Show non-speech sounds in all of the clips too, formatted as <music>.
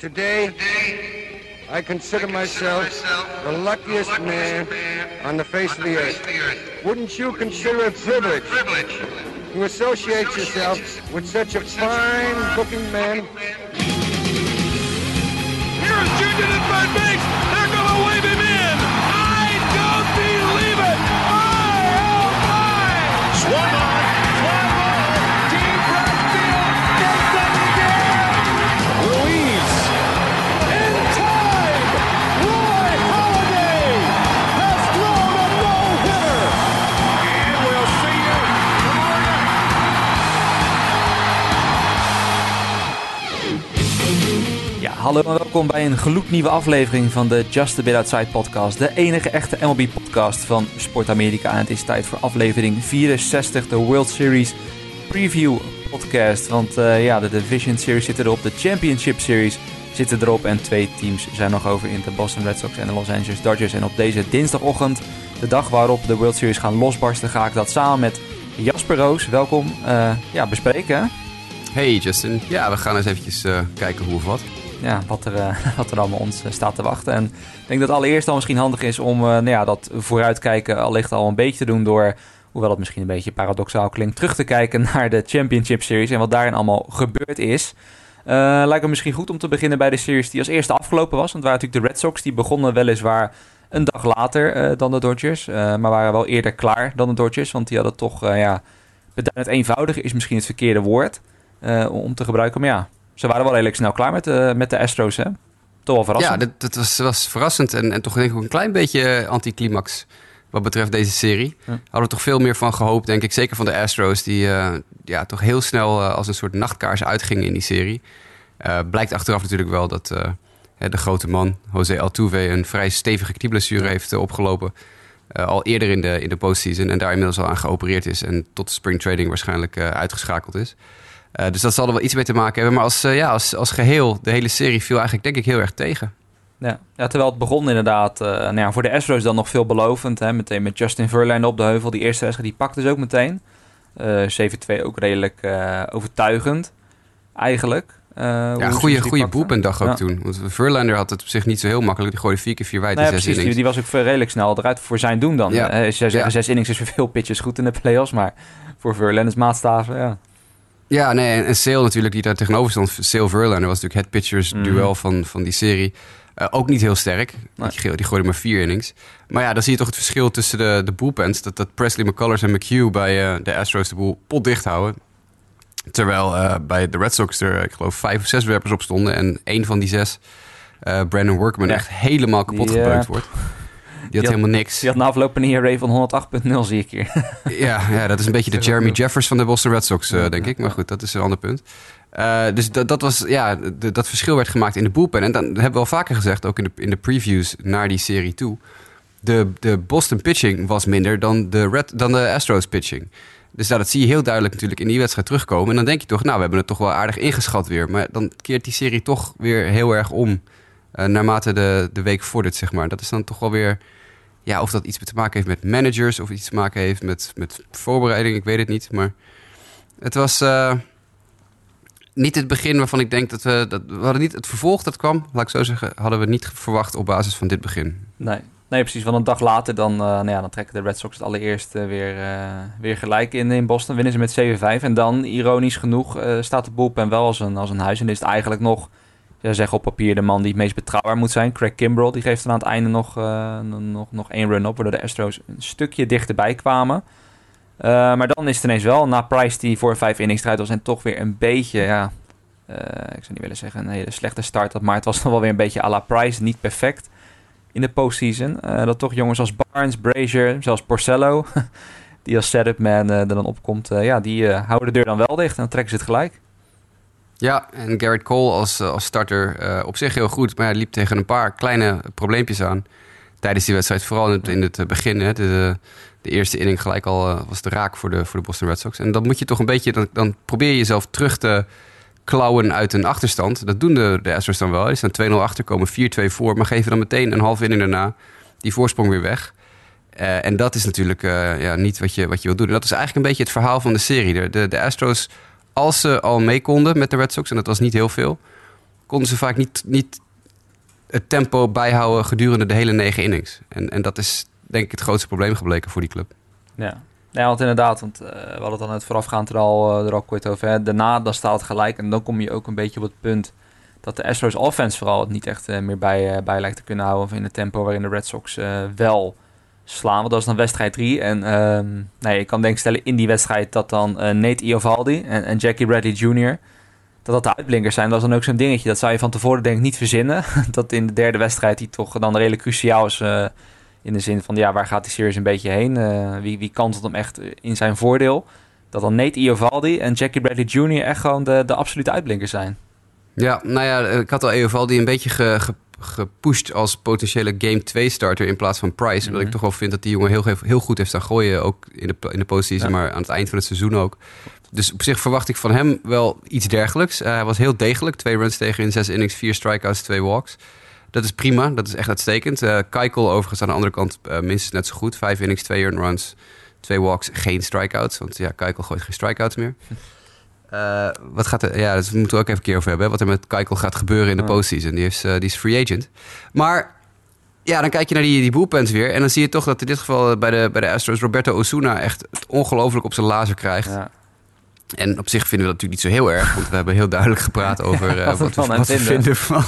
Today, I consider myself the luckiest man on the face of the earth. Wouldn't you consider it a privilege to associate yourself with such a fine-looking man? Here's Junior at third base. Hallo en welkom bij een gloednieuwe aflevering van de Just a Bit Outside podcast. De enige echte MLB podcast van Sport Amerika. En het is tijd voor aflevering 64, de World Series Preview podcast. Want eh, ja, de Division Series zit erop, de Championship Series zit erop. En twee teams zijn nog over in de Boston Red Sox en de Los Angeles Dodgers. En op deze dinsdagochtend, de dag waarop de World Series gaan losbarsten, ga ik dat samen met Jasper Roos, welkom, eh, ja, bespreken. Hey Justin, ja, we gaan eens eventjes eh, kijken hoe of wat. Ja, wat, er, eh, <laughs> wat er allemaal ons eh, staat te wachten. En ik denk dat allereerst al misschien handig is om eh, nou ja, dat vooruitkijken allicht al een beetje te doen door, hoewel het misschien een beetje paradoxaal klinkt, terug te kijken <laughs> naar de Championship Series en wat daarin allemaal gebeurd is. Lijkt me misschien goed om te beginnen bij de series die als eerste afgelopen was. Want het waren natuurlijk de Red Sox, die begonnen weliswaar een dag later dan de Dodgers. maar waren wel eerder klaar dan de Dodgers, want die hadden toch, ja, het eenvoudige is misschien het verkeerde woord om te gebruiken. Maar ja, ze waren wel redelijk snel klaar met de, met de Astros, hè? Toch wel verrassend. Ja, dat, dat was, was verrassend en, en toch denk ik ook een klein beetje anticlimax wat betreft deze serie. Ja. Hadden we toch veel meer van gehoopt, denk ik. Zeker van de Astros, die eh, ja, toch heel snel eh, als een soort nachtkaars uitgingen in die serie. Eh, blijkt achteraf natuurlijk wel dat eh, de grote man, José Altuve, een vrij stevige knieblessure heeft eh, opgelopen. Eh, al eerder in de, in de postseason en daar inmiddels al aan geopereerd is. En tot de spring trading waarschijnlijk eh, uitgeschakeld is. Eh, dus dat zal er wel iets mee te maken hebben. Maar als, eh, ja, als, als geheel, de hele serie viel eigenlijk denk ik heel erg tegen. Ja. ja, terwijl het begon inderdaad, eh, nou ja, voor de Astros dan nog veelbelovend. Hè? Meteen met Justin Verlander op de heuvel. Die eerste wedstrijd, die pakte ze ook meteen. Eh 7-2 ook redelijk overtuigend, eigenlijk. Ja, goede, die goede boelpuntdag ook Ja. toen. Want Verlander had het op zich niet zo heel makkelijk. Die gooide vier keer vier wijd in ja, zes precies, die, innings. die was ook redelijk snel eruit voor zijn doen dan. Ja. Ze zeggen Ja. zes innings is voor <laughs> veel pitches goed in de playoffs, maar voor Verlander's maatstaven, ja. Ja, nee, en, Sale natuurlijk, die daar tegenover stond. Sale Verlander was natuurlijk het pitchers Mhm. duel van, van die serie. Eh, ook niet heel sterk. Nee. Die, die gooide maar vier innings. Maar ja, dan zie je toch het verschil tussen de, de bullpens. Dat, dat Presley, McCullers en McHugh bij eh, de Astros de boel potdicht houden. Terwijl eh, bij de Red Sox er, ik geloof, vijf of zes werpers op stonden. En één van die zes, Brandon Workman, Ja. echt helemaal kapot Die, eh, gebeukt wordt. Die had had- helemaal niks. Die had na afloop een ERA van 108.0 zie ik hier. <laughs> Ja, ja, dat is een beetje de Jeremy. Jeffers van de Boston Red Sox, eh, denk ja, ik. Maar ja. goed, dat is een ander punt. Eh, dus dat, dat was, ja, de- dat verschil werd gemaakt in de bullpen. En dan hebben we al vaker gezegd, ook in de, in de previews naar die serie toe. De, de Boston pitching was minder dan de, Red, dan de Astros pitching. Dus nou, dat zie je heel duidelijk natuurlijk in die wedstrijd terugkomen. En dan denk je toch, nou, we hebben het toch wel aardig ingeschat weer. Maar dan keert die serie toch weer heel erg om. eh, naarmate de, de week vordert, zeg maar. Dat is dan toch wel weer... Ja, of dat iets te maken heeft met managers... of iets te maken heeft met, met voorbereiding, ik weet het niet. Maar het was eh, niet het begin waarvan ik denk dat we... Dat, we hadden niet het vervolg dat kwam, laat ik zo zeggen... hadden we niet verwacht op basis van dit begin. Nee. nee, precies. Want een dag later dan, eh, nou ja, dan trekken de Red Sox het allereerst eh, weer, weer gelijk in, in Boston. Winnen ze met 7-5. En dan, ironisch genoeg, staat de bullpen wel als een, als een huis. En is het eigenlijk nog, ja, zeg op papier, de man die het meest betrouwbaar moet zijn. Craig Kimbrell, die geeft dan aan het einde nog, eh, nog, nog één run op. Waardoor de Astros een stukje dichterbij kwamen. Eh, maar dan is het ineens wel, na Price die voor vijf innings eruit was... en toch weer een beetje, ja... eh, ik zou niet willen zeggen een hele slechte start had... maar het was nog wel weer een beetje à la Price, niet perfect in de postseason. Dat toch jongens als Barnes, Brazier, zelfs Porcello... <laughs> die als setup man er dan opkomt... ja, die houden de deur dan wel dicht en dan trekken ze het gelijk. Ja, en Garrett Cole als, eh, als starter eh, op zich heel goed. Maar hij liep tegen een paar kleine probleempjes aan tijdens die wedstrijd. Vooral in het, het eh, begin. Hè, de, de eerste inning gelijk al was de raak voor de, voor de Boston Red Sox. En dan moet je toch een beetje... Dan, dan probeer je jezelf terug te klauwen uit een achterstand. Dat doen de, de Astros dan wel. Die staan 2-0 achter, komen 4-2 voor... maar geven dan meteen een half inning daarna die voorsprong weer weg. En dat is natuurlijk ja, niet wat je, wat je wil doen. En dat is eigenlijk een beetje het verhaal van de serie. De, de Astros, als ze al mee konden met de Red Sox... en dat was niet heel veel... konden ze vaak niet, niet het tempo bijhouden gedurende de hele negen innings. En, en dat is denk ik het grootste probleem gebleken voor die club. Ja. Want inderdaad, want uh, we hadden het dan het voorafgaand er al, uh, er al kort over. Daarna dan staat het gelijk en dan kom je ook een beetje op het punt dat de Astros offense vooral het niet echt uh, meer bij, bij lijkt te kunnen houden. Of in het tempo waarin de Red Sox wel slaan. Dat is dan wedstrijd 3. En uh, nee, ik kan denk stellen in die wedstrijd dat dan Nate Iovaldi en, Jackie Bradley Jr dat dat de uitblinkers zijn. Dat is dan ook zo'n dingetje. Dat zou je van tevoren denk ik niet verzinnen. <laughs> dat in de derde wedstrijd die toch dan redelijk cruciaal is. Uh, in de zin van, ja, waar gaat die series een beetje heen? Uh, wie, wie kantelt hem echt in zijn voordeel? Dat dan Nate Iovaldi en Jackie Bradley Jr. echt gewoon de, de absolute uitblinkers zijn. Ja, nou ja, ik had al Iovaldi een beetje ge, gepusht als potentiële Game 2 starter in plaats van Price. Mm -hmm. Omdat ik toch wel vind dat die jongen heel, heel goed heeft staan gooien. Ook in de, in de postseason, ja. maar aan het eind van het seizoen ook. Dus op zich verwacht ik van hem wel iets dergelijks. Uh, hij was heel degelijk. Twee runs tegen in zes innings, vier strikeouts, twee walks. Dat is prima, dat is echt uitstekend. Uh, Keikel overigens aan de andere kant uh, minstens net zo goed. Vijf innings, twee earned runs, twee walks, geen strikeouts. Want ja, Keikel gooit geen strikeouts meer. <laughs> wat gaat er, ja, dat moeten we ook even een keer over hebben. Hè, wat er met Keikel gaat gebeuren in de postseason. Die is, die is free agent. Maar ja, dan kijk je naar die, die weer. En dan zie je toch dat in dit geval bij de, bij de Astros Roberto Osuna echt het ongelooflijk op zijn lazer krijgt. Ja. En op zich vinden we dat natuurlijk niet zo heel erg, want we hebben heel duidelijk gepraat <laughs> over uh, wat, we vinden van,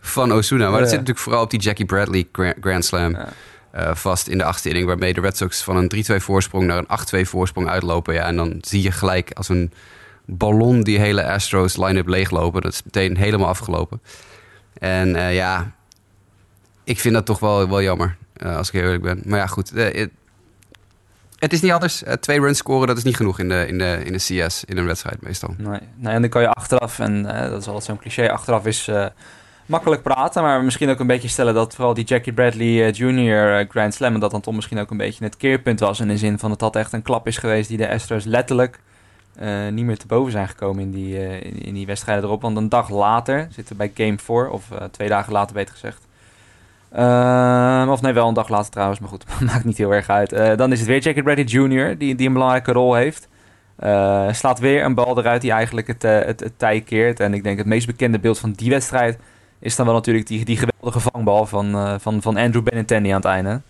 van Osuna. Maar dat zit natuurlijk vooral op die Jackie Bradley Grand Slam ja. Uh, vast in de achtste inning, waarmee de Red Sox van een 3-2 voorsprong naar een 8-2 voorsprong uitlopen. Ja, en dan zie je gelijk als een ballon die hele Astros line-up leeglopen. Dat is meteen helemaal afgelopen. En uh, ja, ik vind dat toch wel, wel jammer, als ik eerlijk ben. Maar ja, goed. Het, het is niet anders. Twee runs scoren, dat is niet genoeg in de, in de, in de CS, in een wedstrijd meestal. Nee, nee en dan kan je achteraf, en dat is altijd zo'n cliché, achteraf is makkelijk praten. Maar misschien ook een beetje stellen dat vooral die Jackie Bradley Jr. Grand Slam... dat dan toch misschien ook een beetje het keerpunt was. In de zin van dat dat echt een klap is geweest die de Astros letterlijk... niet meer te boven zijn gekomen in die, in, die wedstrijden erop. Want een dag later zitten we bij Game 4, of twee dagen later beter gezegd... Uh, of nee, wel een dag later trouwens, maar goed, <laughs> maakt niet heel erg uit. Dan is het weer Jackie Bradley Jr., die, die een belangrijke rol heeft. Slaat weer een bal eruit die eigenlijk het, het, het tij keert. En ik denk het meest bekende beeld van die wedstrijd is dan wel natuurlijk die, die geweldige vangbal van, van, van Andrew Benintendi aan het einde.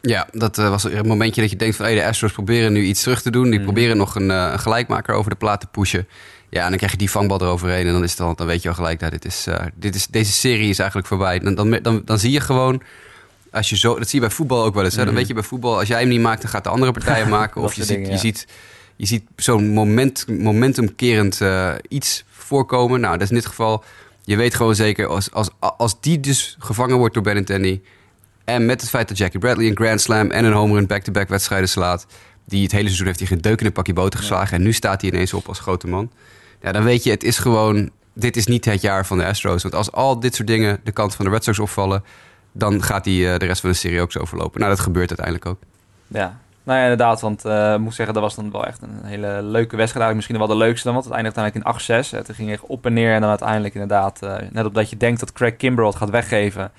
Ja, dat was een momentje dat je denkt van hey, de Astros proberen nu iets terug te doen. Die mm. proberen nog een, een gelijkmaker over de plaat te pushen. Ja, en dan krijg je die vangbal eroverheen en dan, is het dan, dan weet je al gelijk, dat dit is, uh, dit is, deze serie is eigenlijk voorbij. Dan, dan, dan, dan zie je gewoon, als je zo, dat zie je bij voetbal ook wel eens. Hè? Dan weet je bij voetbal, als jij hem niet maakt, dan gaat de andere partijen <laughs> maken. of je, ziet, dingen, ja. je ziet, je ziet zo'n moment, momentumkerend uh, iets voorkomen. Nou, dat is in dit geval, je weet gewoon zeker, als, als, als die dus gevangen wordt door Benintendi... en met het feit dat Jackie Bradley een Grand Slam en een home run back-to-back wedstrijden slaat... die het hele seizoen heeft hij geen deuk in een pakje boter geslagen... en nu staat hij ineens op als grote man ja, dan weet je, het is gewoon, dit is niet het jaar van de Astros. Want als al dit soort dingen de kant van de Red Sox opvallen, dan gaat die uh, de rest van de serie ook zo verlopen. Nou, dat gebeurt uiteindelijk ook. Ja, nou ja, inderdaad. Want uh, ik moet zeggen, dat was dan wel echt een hele leuke wedstrijd. Misschien wel de leukste dan, want het eindigt uiteindelijk in 8-6. Het ging echt op en neer. En dan uiteindelijk inderdaad, uh, net op dat je denkt dat Craig Kimbrell het gaat weggeven...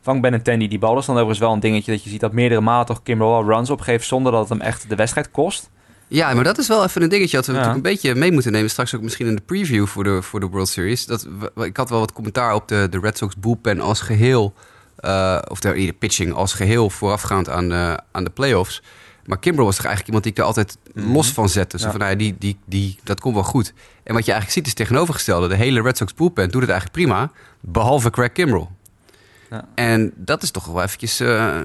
Vangt Benintendi die bal. Dat is dan overigens wel een dingetje dat je ziet dat meerdere malen toch Kimbrell runs opgeeft... zonder dat het hem echt de wedstrijd kost. Ja, maar dat is wel even een dingetje dat we ja. een beetje mee moeten nemen. Straks ook misschien in de preview voor de, voor de World Series. Dat, ik had wel wat commentaar op de, de Red Sox bullpen als geheel. Uh, of de, de pitching als geheel voorafgaand aan de, aan de playoffs. Maar Kimbrel was toch eigenlijk iemand die ik daar altijd mm-hmm. los van zette. Zo ja. van, nou, die, die, die, dat komt wel goed. En wat je eigenlijk ziet is tegenovergestelde. De hele Red Sox bullpen doet het eigenlijk prima. Behalve Craig Kimbrel. Ja. En dat is toch wel eventjes... Uh,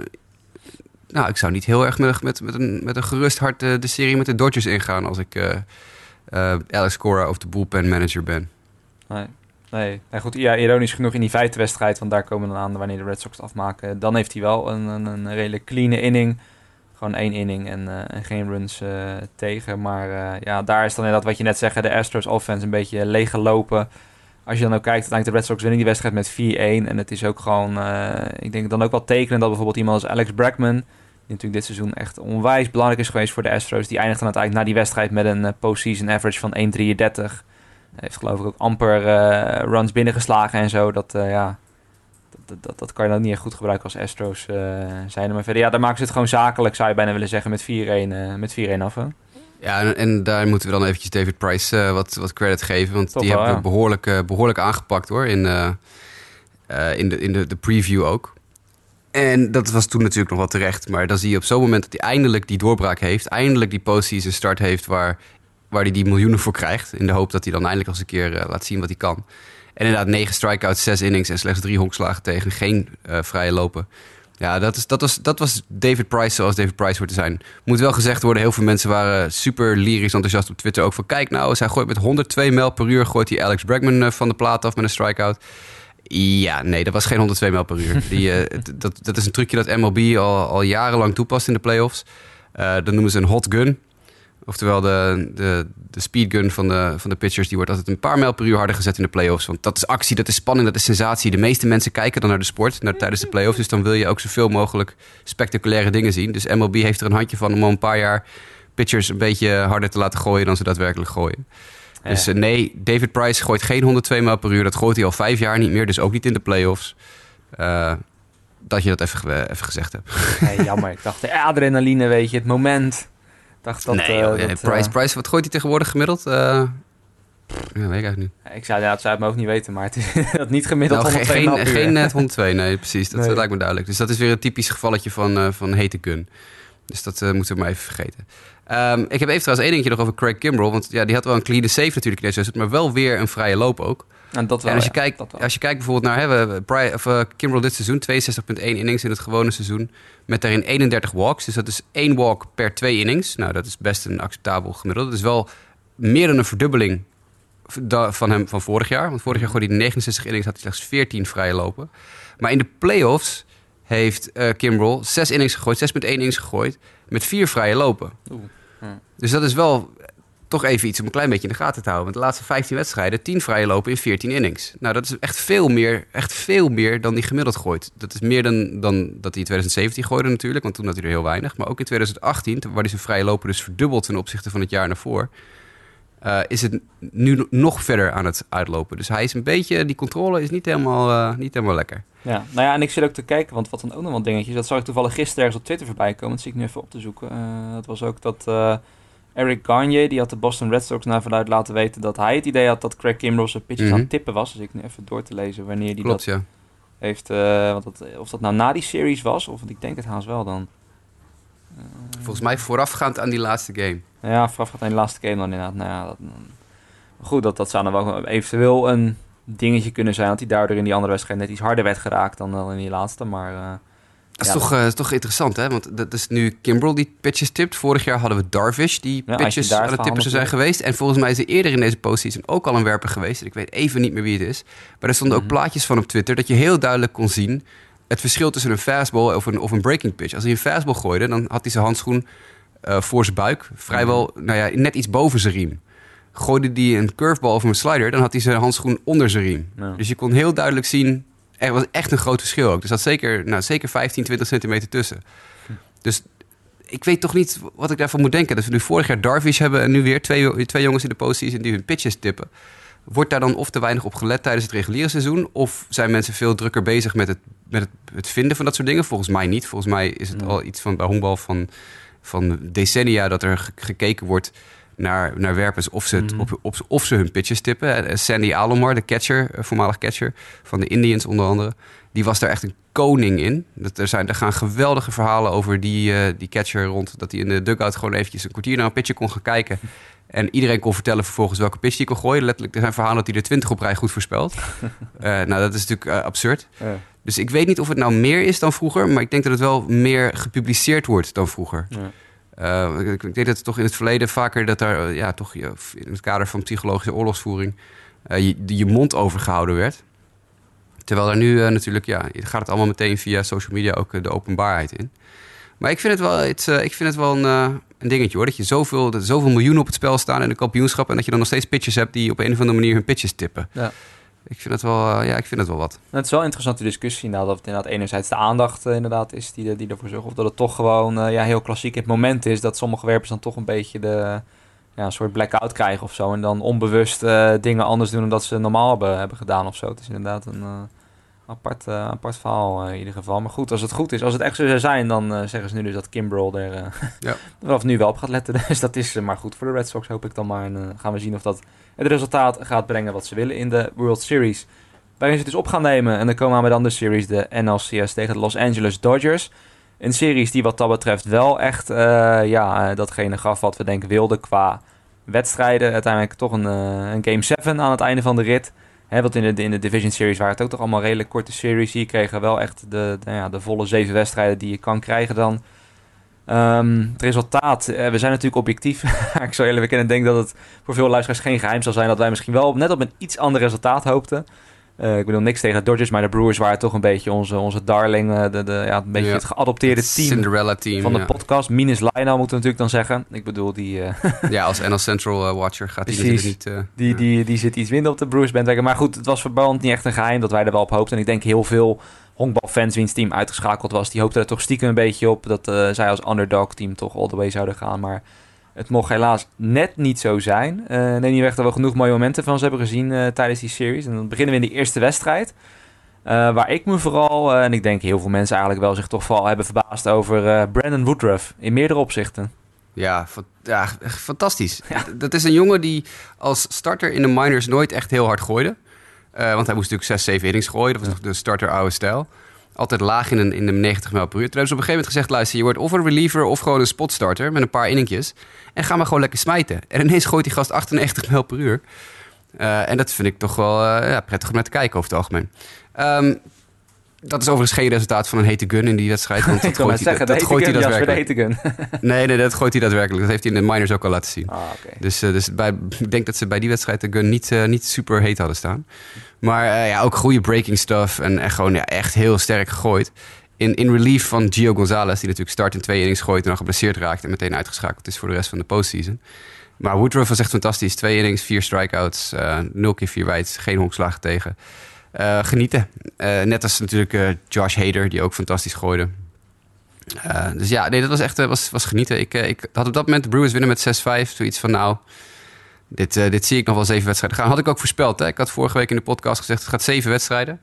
nou, ik zou niet heel erg met, met, met, een, met een gerust hart uh, de serie met de Dodgers ingaan als ik uh, uh, Alex Cora of de bullpen manager ben. Nee. Nee, nee goed, ja, ironisch genoeg in die vijfde wedstrijd, want daar komen dan aan wanneer de Red Sox afmaken. Dan heeft hij wel een, een, een redelijk clean inning. Gewoon één inning en, en geen runs tegen. Maar ja, daar is dan inderdaad wat je net zegt, de Astros offense een beetje leeggelopen. Als je dan ook kijkt, uiteindelijk de Red Sox winnen die wedstrijd met 4-1. En het is ook gewoon, ik denk dan ook wel tekenen dat bijvoorbeeld iemand als Alex Bregman natuurlijk dit seizoen echt onwijs belangrijk is geweest voor de Astros. Die eindigde uiteindelijk na die wedstrijd met een postseason average van 1,33. Heeft geloof ik ook amper runs binnengeslagen en zo. Dat, ja, dat, dat, dat, kan je dan niet echt goed gebruiken als Astros zijn. Maar verder, ja, daar maken ze het gewoon zakelijk, zou je bijna willen zeggen, met 4-1 met 4-1 af. Hè? Ja, en, en daar moeten we dan eventjes David Price eh, wat, wat credit geven. Want die wel, hebben we ja. behoorlijk, eh, behoorlijk aangepakt hoor. In, eh, eh, in, de, in de, de preview ook. En dat was toen natuurlijk nog wel terecht. Maar dan zie je op zo'n moment dat hij eindelijk die doorbraak heeft. Eindelijk die postseason start heeft waar, waar hij die miljoenen voor krijgt. In de hoop dat hij dan eindelijk als een keer eh, laat zien wat hij kan. En inderdaad, negen strikeouts, zes innings en slechts drie honkslagen tegen. Geen eh, vrije lopen. Ja, dat, is, dat, was, dat was David Price zoals David Price hoort te zijn. Moet wel gezegd worden, heel veel mensen waren super lyrisch enthousiast op Twitter. Ook van, kijk nou eens, hij gooit met 102 mijl per uur... gooit hij Alex Bregman eh, van de plaat af met een strikeout. Ja, nee, dat was geen 102 mijl per uur. <laughs> Die, eh, dat, dat is een trucje dat MLB al, al jarenlang toepast in de playoffs. Dat noemen ze een hot gun. Oftewel de, de, de speedgun van de, van de pitchers. Die wordt altijd een paar mijl per uur harder gezet in de playoffs. Want dat is actie, dat is spanning, dat is sensatie. De meeste mensen kijken dan naar de sport naar, tijdens de playoffs. Dus dan wil je ook zoveel mogelijk spectaculaire dingen zien. Dus MLB heeft er een handje van om al een paar jaar pitchers een beetje harder te laten gooien dan ze daadwerkelijk gooien. Dus eh, nee, David Price gooit geen 102 mijl per uur. Dat gooit hij al vijf jaar niet meer, dus ook niet in de playoffs. Eh dat je dat even, even gezegd hebt. Jammer. Ik dacht, de adrenaline, weet je, het moment. Dacht dat... nee, eh, joh, dat, nee, Price, eh, Price, wat gooit hij tegenwoordig gemiddeld? Eh, ja, weet ik eigenlijk niet. ik zou ja, het zou het me ook niet weten, maar het is <laughs> dat niet gemiddeld Nou, 102 geen, geen, uur. geen net 102, nee, precies. Dat Nee. eh, lijkt me duidelijk. Dus dat is weer een typisch gevalletje van, eh, van hete gun. Dus dat eh, moeten we maar even vergeten. Ehm, ik heb even trouwens één dingetje nog over Craig Kimbrell. Want ja, die had wel een clean save natuurlijk in deze wedstrijd, maar wel weer een vrije loop ook. En dat wel, en als je, ja, kijkt, dat wel. als je kijkt bijvoorbeeld naar hè, Bri- of, Kimbrell dit seizoen, 62,1 innings in het gewone seizoen. Met daarin 31 walks. Dus dat is één walk per twee innings. Nou, dat is best een acceptabel gemiddelde. Dat is wel meer dan een verdubbeling van hem van vorig jaar. Want vorig jaar gooide hij 69 innings, had hij slechts 14 vrije lopen. Maar in de playoffs heeft eh Kimbrell 6 innings gegooid, 6,1 innings gegooid, met vier vrije lopen. Oeh. Dus dat is wel toch even iets om een klein beetje in de gaten te houden. Want de laatste 15 wedstrijden, 10 vrije lopen in 14 innings. Nou, dat is echt veel meer, echt veel meer dan die gemiddeld gooit. Dat is meer dan, dan dat hij in 2017 gooide natuurlijk, want toen had hij er heel weinig. Maar ook in 2018, waar hij zijn vrije lopen dus verdubbeld ten opzichte van het jaar daarvoor... eh, is het nu nog verder aan het uitlopen. Dus hij is een beetje, die controle is niet helemaal, eh, niet helemaal lekker. Ja, nou ja, en ik zit ook te kijken, want wat dan ook nog dingetjes. Dat zag ik toevallig gisteren ergens op Twitter voorbij komen. Dat zie ik nu even op te zoeken. Eh, dat was ook dat Eric Gagne, die had de Boston Red Sox naar vanuit laten weten dat hij het idee had dat Craig Kimbrell zijn pitches Mhm. aan het tippen was. Dus ik nu even door te lezen wanneer die Klopt, dat ja. heeft. eh, dat, of dat nou na die series was, of ik denk het haast wel dan. Volgens mij voorafgaand aan die laatste game. Ja, voorafgaand aan de laatste game dan inderdaad. Nou ja, dat, goed, dat, dat zou dan wel eventueel een dingetje kunnen zijn. Dat hij daardoor in die andere wedstrijd net iets harder werd geraakt dan, dan in die laatste. Maar eh, Dat is, Ja, toch, eh, is toch interessant, hè? Want dat is nu Kimbrel die pitches tipt. Vorig jaar hadden we Darvish die Ja, pitches aan het tippen zijn geweest. En volgens mij is er eerder in deze postseason ook al een werper geweest. Ik weet even niet meer wie het is. Maar er stonden ook Mhm. plaatjes van op Twitter dat je heel duidelijk kon zien... het verschil tussen een fastball of een, of een breaking pitch. Als hij een fastball gooide, dan had hij zijn handschoen eh, voor zijn buik. Vrijwel, Mhm. nou ja, net iets boven zijn riem. Gooide hij een curveball of een slider, dan had hij zijn handschoen onder zijn riem. Ja. Dus je kon heel duidelijk zien, er was echt een groot verschil ook. Er zat zeker, nou, zeker 15, 20 centimeter tussen. Dus ik weet toch niet wat ik daarvan moet denken. Dat we nu vorig jaar Darvish hebben en nu weer twee, twee jongens in de postseason die hun pitches tippen. Wordt daar dan of te weinig op gelet tijdens het reguliere seizoen? Of zijn mensen veel drukker bezig met het, met het, het vinden van dat soort dingen? Volgens mij niet. Volgens mij is het Ja. al iets van bij honkbal van, van decennia dat er ge- gekeken wordt naar, naar werpers of ze, het Mhm. op, op, of ze hun pitches tippen. Eh, Sandy Alomar, de catcher, eh, voormalig catcher van de Indians onder andere, die was daar echt een koning in. Dat er, zijn, er gaan geweldige verhalen over die, eh, die catcher rond. Dat hij in de dugout gewoon eventjes een kwartier naar een pitcher kon gaan kijken. En iedereen kon vertellen vervolgens welke pitch hij kon gooien. Letterlijk, er zijn verhalen dat hij er 20 op rij goed voorspelt. <laughs> Nou, dat is natuurlijk absurd. ja. Dus ik weet niet of het nou meer is dan vroeger, maar ik denk dat het wel meer gepubliceerd wordt dan vroeger. Ja. Eh, ik, denk dat het toch in het verleden vaker dat daar eh, ja, toch in het kader van psychologische oorlogsvoering eh, je, je mond overgehouden werd. Terwijl er nu natuurlijk, ja, gaat het allemaal meteen via social media ook de openbaarheid in. Maar ik vind het wel, het, ik vind het wel een, een dingetje hoor. Dat je zoveel, zoveel miljoenen op het spel staan in de kampioenschap. En dat je dan nog steeds pitchers hebt die op een of andere manier hun pitches tippen. Ja. Ik vind het wel, eh, ja, ik vind het wel wat. Het is wel een interessante discussie inderdaad. Of het inderdaad enerzijds de aandacht eh, inderdaad is die, die ervoor zorgt. Of dat het toch gewoon eh, ja, heel klassiek het moment is dat sommige werpers dan toch een beetje de, ja, een soort blackout krijgen of zo. En dan onbewust dingen anders doen dan dat ze normaal hebben, hebben gedaan of zo. Het is inderdaad een, apart, uh, apart verhaal in ieder geval. Maar goed, als het goed is, als het echt zo zou zijn, dan zeggen ze nu dus dat Kimbrel er <laughs> ja. vanaf nu wel op gaat letten. <laughs> Dus dat is maar goed voor de Red Sox, hoop ik dan maar. En gaan we zien of dat het resultaat gaat brengen wat ze willen in de World Series. Waarin ze het dus op gaan nemen. En dan komen we dan de series, de NLCS tegen de Los Angeles Dodgers. Een series die wat dat betreft wel echt ja, datgene gaf wat we denken wilden qua wedstrijden. Uiteindelijk toch een, een Game 7 aan het einde van de rit. Hè, want in de, in de Division Series waren het ook toch allemaal redelijk korte series. Hier kregen we wel echt de, de, ja, de volle zeven wedstrijden die je kan krijgen dan. Um, het resultaat, uh, we zijn natuurlijk objectief. <laughs> ik zou eerlijk bekennen, denk dat het voor veel luisteraars geen geheim zal zijn dat wij misschien wel net op een iets ander resultaat hoopten. Uh, ik bedoel niks tegen de Dodgers, maar de Brewers waren toch een beetje onze, onze darling. Uh, de, de, ja, een beetje het geadopteerde team, Cinderella team van de ja. podcast. Minus Lionel moeten we natuurlijk dan zeggen. Ik bedoel, die... Uh, <laughs> ja, als NL Central Watcher gaat hij natuurlijk niet... die, die, die zit iets minder op de Brewers bandwagon. Maar goed, het was voor niet echt een geheim dat wij er wel op hoopten. En ik denk heel veel honkbalfans wiens team uitgeschakeld was... die hoopten er toch stiekem een beetje op... dat zij als underdog team toch all the way zouden gaan. Maar het mocht helaas net niet zo zijn. Uh, neem niet weg dat we genoeg mooie momenten van ze hebben gezien uh, tijdens die series. En dan beginnen we in de eerste wedstrijd. Uh, waar ik me vooral, en ik denk heel veel mensen eigenlijk wel zich toch vooral hebben verbaasd over Brandon Woodruff. In meerdere opzichten. Ja, ja fantastisch. Ja. Dat is een jongen die als starter in de minors nooit echt heel hard gooide. want hij moest natuurlijk 6, 7 innings gooien. Dat was nog de starter oude stijl altijd laag in, een, in de 90 mijl per uur. Toen hebben ze op een gegeven moment gezegd... luister, je wordt of een reliever of gewoon een spotstarter... met een paar inningjes. En ga maar gewoon lekker smijten. En ineens gooit die gast 98 mijl per uur. Uh, en dat vind ik toch wel uh, ja, prettig om naar te kijken over het algemeen. Um, dat is overigens geen resultaat van een hete gun in die wedstrijd. Want <laughs> dat gooit, zeggen, hij, dat, gooit hij daadwerkelijk. <laughs> nee, nee, dat gooit hij daadwerkelijk. Dat heeft hij in de minors ook al laten zien. Ah, okay. Dus, uh, dus bij, ik denk dat ze bij die wedstrijd de gun niet, uh, niet super heet hadden staan. Maar uh, ja, ook goede breaking stuff. En, en gewoon ja, echt heel sterk gegooid. In, in relief van Gio Gonzalez, die natuurlijk start in twee innings gooit... en dan geblesseerd raakt en meteen uitgeschakeld is voor de rest van de postseason. Maar Woodruff was echt fantastisch. Twee innings, vier strikeouts, nul keer vier wijd, geen honkslagen tegen... Uh, genieten. Net als natuurlijk Josh Hader, die ook fantastisch gooide. dus ja, nee, dat was echt was, was genieten. Ik, ik had op dat moment de Brewers winnen met 6-5. Zoiets van, nou, dit, dit zie ik nog wel zeven wedstrijden gaan. Had ik ook voorspeld. Hè? Ik had vorige week in de podcast gezegd, het gaat zeven wedstrijden.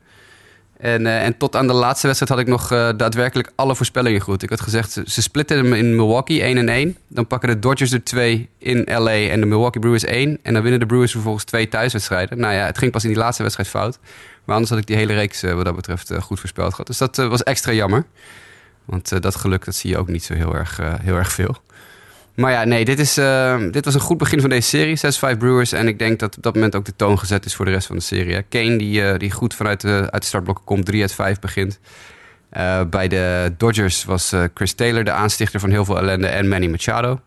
En, en tot aan de laatste wedstrijd had ik nog daadwerkelijk alle voorspellingen goed. Ik had gezegd, ze, splitten hem in Milwaukee 1 en 1. Dan pakken de Dodgers er 2 in LA en de Milwaukee Brewers 1. En dan winnen de Brewers vervolgens twee thuiswedstrijden. Nou ja, het ging pas in die laatste wedstrijd fout. Maar anders had ik die hele reeks wat dat betreft goed voorspeld gehad. Dus dat was extra jammer. Want dat geluk dat zie je ook niet zo heel erg, heel erg veel. Maar ja, nee, dit, is, dit was een goed begin van deze serie. 6-5 Brewers. En ik denk dat op dat moment ook de toon gezet is voor de rest van de serie. Kane, die, die goed vanuit de, uit de startblokken komt, 3 uit 5 begint. bij de Dodgers was Chris Taylor de aanstichter van heel veel ellende. En Manny Machado.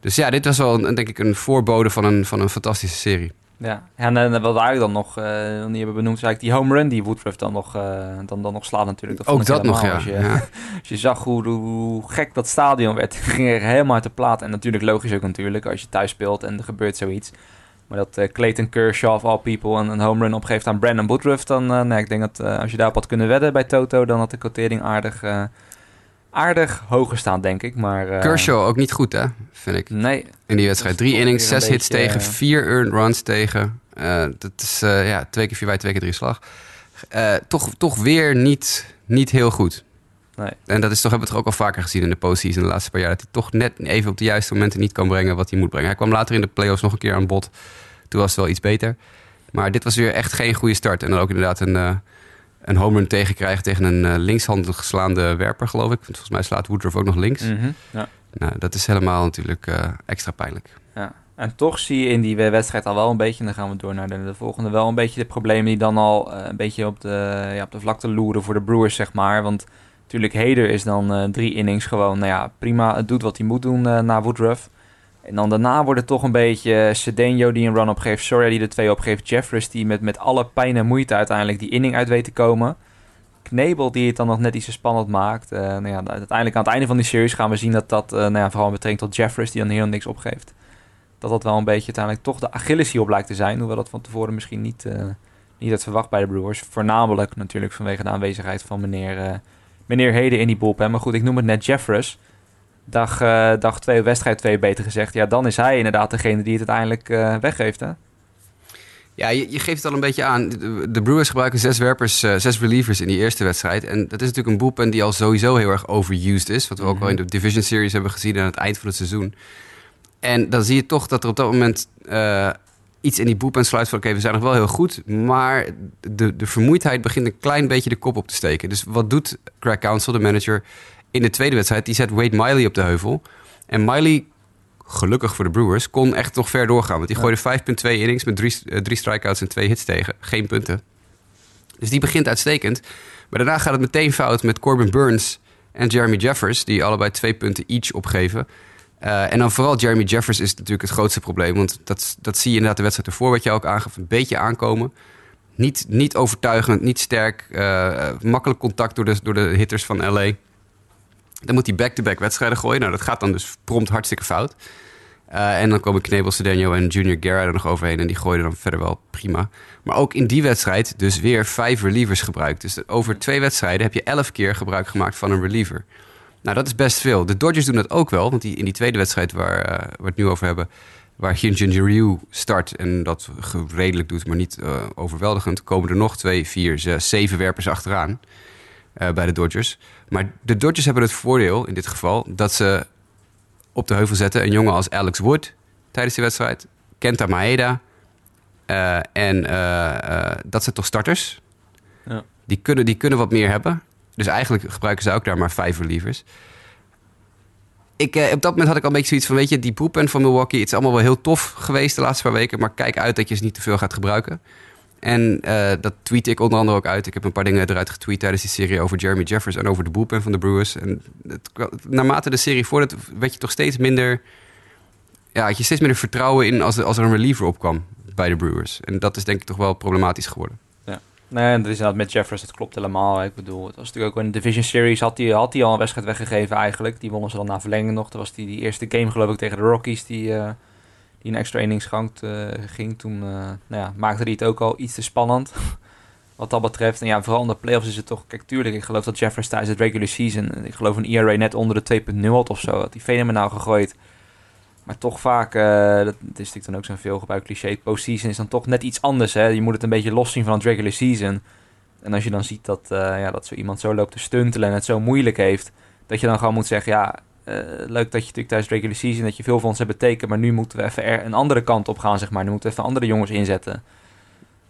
Dus ja, dit was wel denk ik een voorbode van een, van een fantastische serie. Ja, en, en wat eigenlijk dan nog uh, niet hebben benoemd, is eigenlijk die home run die Woodruff dan nog, uh, dan, dan nog slaat natuurlijk. Dat Ook dat nog, ja. Als je, ja. <laughs> als je zag hoe, hoe, gek dat stadion werd, <laughs> ging er helemaal uit de plaat. En natuurlijk logisch ook natuurlijk, als je thuis speelt en er gebeurt zoiets. Maar dat uh, Clayton Kershaw of all people een, een home run opgeeft aan Brandon Woodruff, dan nee, ik denk dat als je daarop had kunnen wedden bij Toto, dan had de quotering aardig aardig hoger staan, denk ik. Maar, uh, Kershaw ook niet goed, hè? Vind ik. Nee. In die wedstrijd. Drie innings, zes hits beetje, tegen, vier earned runs tegen. Uh, dat is uh, ja, twee keer vier bij, twee keer drie slag. toch, toch weer niet, niet heel goed. Nee. En dat is toch, hebben we het ook al vaker gezien in de postseason de laatste paar jaar. Dat hij toch net even op de juiste momenten niet kan brengen wat hij moet brengen. Hij kwam later in de playoffs nog een keer aan bod. Toen was het wel iets beter. Maar dit was weer echt geen goede start. En dan ook inderdaad een een home run tegenkrijgt tegen een uh, linkshandig geslaande werper, geloof ik. Volgens mij slaat Woodruff ook nog links. Mm -hmm, ja. Nou, dat is helemaal natuurlijk uh, extra pijnlijk. Ja. En toch zie je in die wedstrijd al wel een beetje, en dan gaan we door naar de, de volgende, wel een beetje de problemen die dan al uh, een beetje op de, ja, op de vlakte loeren voor de Brewers, zeg maar. Want natuurlijk, Heder is dan drie innings gewoon, nou ja, prima, het doet wat hij moet doen na Woodruff. En dan daarna wordt het toch een beetje Cedeno die een run opgeeft. Soria die de twee opgeeft. Jeffress die met, met alle pijn en moeite uiteindelijk die inning uit weet te komen. Knebel die het dan nog net iets spannend maakt. Uh, nou ja, uiteindelijk aan het einde van die series gaan we zien dat dat, uh, nou ja, vooral betrekking tot Jeffress die dan heel niks opgeeft. Dat dat wel een beetje uiteindelijk toch de Achilles op lijkt te zijn. Hoewel dat van tevoren misschien niet, uh, niet had verwacht bij de Brewers. Voornamelijk natuurlijk vanwege de aanwezigheid van meneer, meneer Heden in die bullpen. Maar goed, ik noem het net Jeffress dag, uh, dag twee, wedstrijd twee beter gezegd. Ja, dan is hij inderdaad degene die het uiteindelijk uh, weggeeft, hè? Ja, je, je geeft het al een beetje aan. De, de Brewers gebruiken zes werpers, eh, zes relievers in die eerste wedstrijd. En dat is natuurlijk een bullpen die al sowieso heel erg overused is. Wat we ook wel in de Division Series hebben gezien aan het eind van het seizoen. En dan zie je toch dat er op dat moment eh, iets in die bullpen sluit van... oké, we zijn nog wel heel goed, maar de, de vermoeidheid begint een klein beetje de kop op te steken. Dus wat doet Craig Counsell, de manager, in de tweede wedstrijd? Die zet Wade Miley op de heuvel. En Miley gelukkig voor de Brewers, kon echt nog ver doorgaan. Want die gooide 5,2 innings met drie, eh, drie strikeouts en twee hits tegen. Geen punten. Dus die begint uitstekend. Maar daarna gaat het meteen fout met Corbin Burns en Jeremy Jeffers... die allebei twee punten each opgeven. Uh, en dan vooral Jeremy Jeffers is natuurlijk het grootste probleem. Want dat, dat zie je inderdaad de wedstrijd ervoor, wat je ook aangaf, een beetje aankomen. Niet, niet overtuigend, niet sterk. Uh, makkelijk contact door de, door de hitters van LA. Dan moet hij back-to-back wedstrijden gooien. Nou, dat gaat dan dus prompt hartstikke fout. Uh, en dan komen Knebel, Cedeno en Junior Guerra er nog overheen. En die gooien dan verder wel prima. Maar ook in die wedstrijd dus weer vijf relievers gebruikt. Dus over twee wedstrijden heb je elf keer gebruik gemaakt van een reliever. Nou, dat is best veel. De Dodgers doen dat ook wel. Want die, in die tweede wedstrijd waar, waar we het nu over hebben... waar Hyunjin Ryu start en dat redelijk doet, maar niet uh, overweldigend... komen er nog twee, vier, zes, zeven werpers achteraan bij de Dodgers. Maar de Dodgers hebben het voordeel in dit geval... dat ze op de heuvel zetten. Een jongen als Alex Wood tijdens de wedstrijd. Kenta Maeda. Uh, en uh, dat zijn toch starters. Ja. Die, kunnen, die kunnen wat meer hebben. Dus eigenlijk gebruiken ze ook daar maar vijf relievers. Ik, op dat moment had ik al een beetje zoiets van... weet je, die poepen van Milwaukee... het is allemaal wel heel tof geweest de laatste paar weken... maar kijk uit dat je ze niet te veel gaat gebruiken. En uh, dat tweet ik onder andere ook uit. Ik heb een paar dingen eruit getweet tijdens die serie over Jeremy Jeffers en over de bullpen van de Brewers. En naarmate de serie voordat werd je toch steeds minder. Ja, had je steeds minder vertrouwen in als, als er een reliever opkwam bij de Brewers. En dat is denk ik toch wel problematisch geworden. Ja, nee, dat is inderdaad met Jeffers, dat klopt helemaal. Ik bedoel, het was natuurlijk ook in de Division Series had hij had al een wedstrijd weggegeven eigenlijk. Die wonnen ze dan na verlenging nog. Dat was die, die eerste game geloof ik tegen de Rockies die. Uh, die een extra innings gang uh, ging. Toen uh, nou ja, maakte hij het ook al iets te spannend. <laughs> Wat dat betreft. En ja, vooral in de playoffs is het toch... Kijk, tuurlijk, ik geloof dat Jeffers tijdens het regular season... Ik geloof een ERA net onder de 2.0 had of zo. Had hij fenomenaal gegooid. Maar toch vaak, dat is natuurlijk dan ook zo'n veel gebruikt cliché... Postseason is dan toch net iets anders. Hè? Je moet het een beetje los zien van het regular season. En als je dan ziet dat, ja, dat zo iemand zo loopt te stuntelen... en het zo moeilijk heeft... dat je dan gewoon moet zeggen... ja, uh, leuk dat je natuurlijk tijdens regular season dat je veel voor ons hebt betekend, maar nu moeten we even er een andere kant op gaan, zeg maar. Nu moeten we even andere jongens inzetten.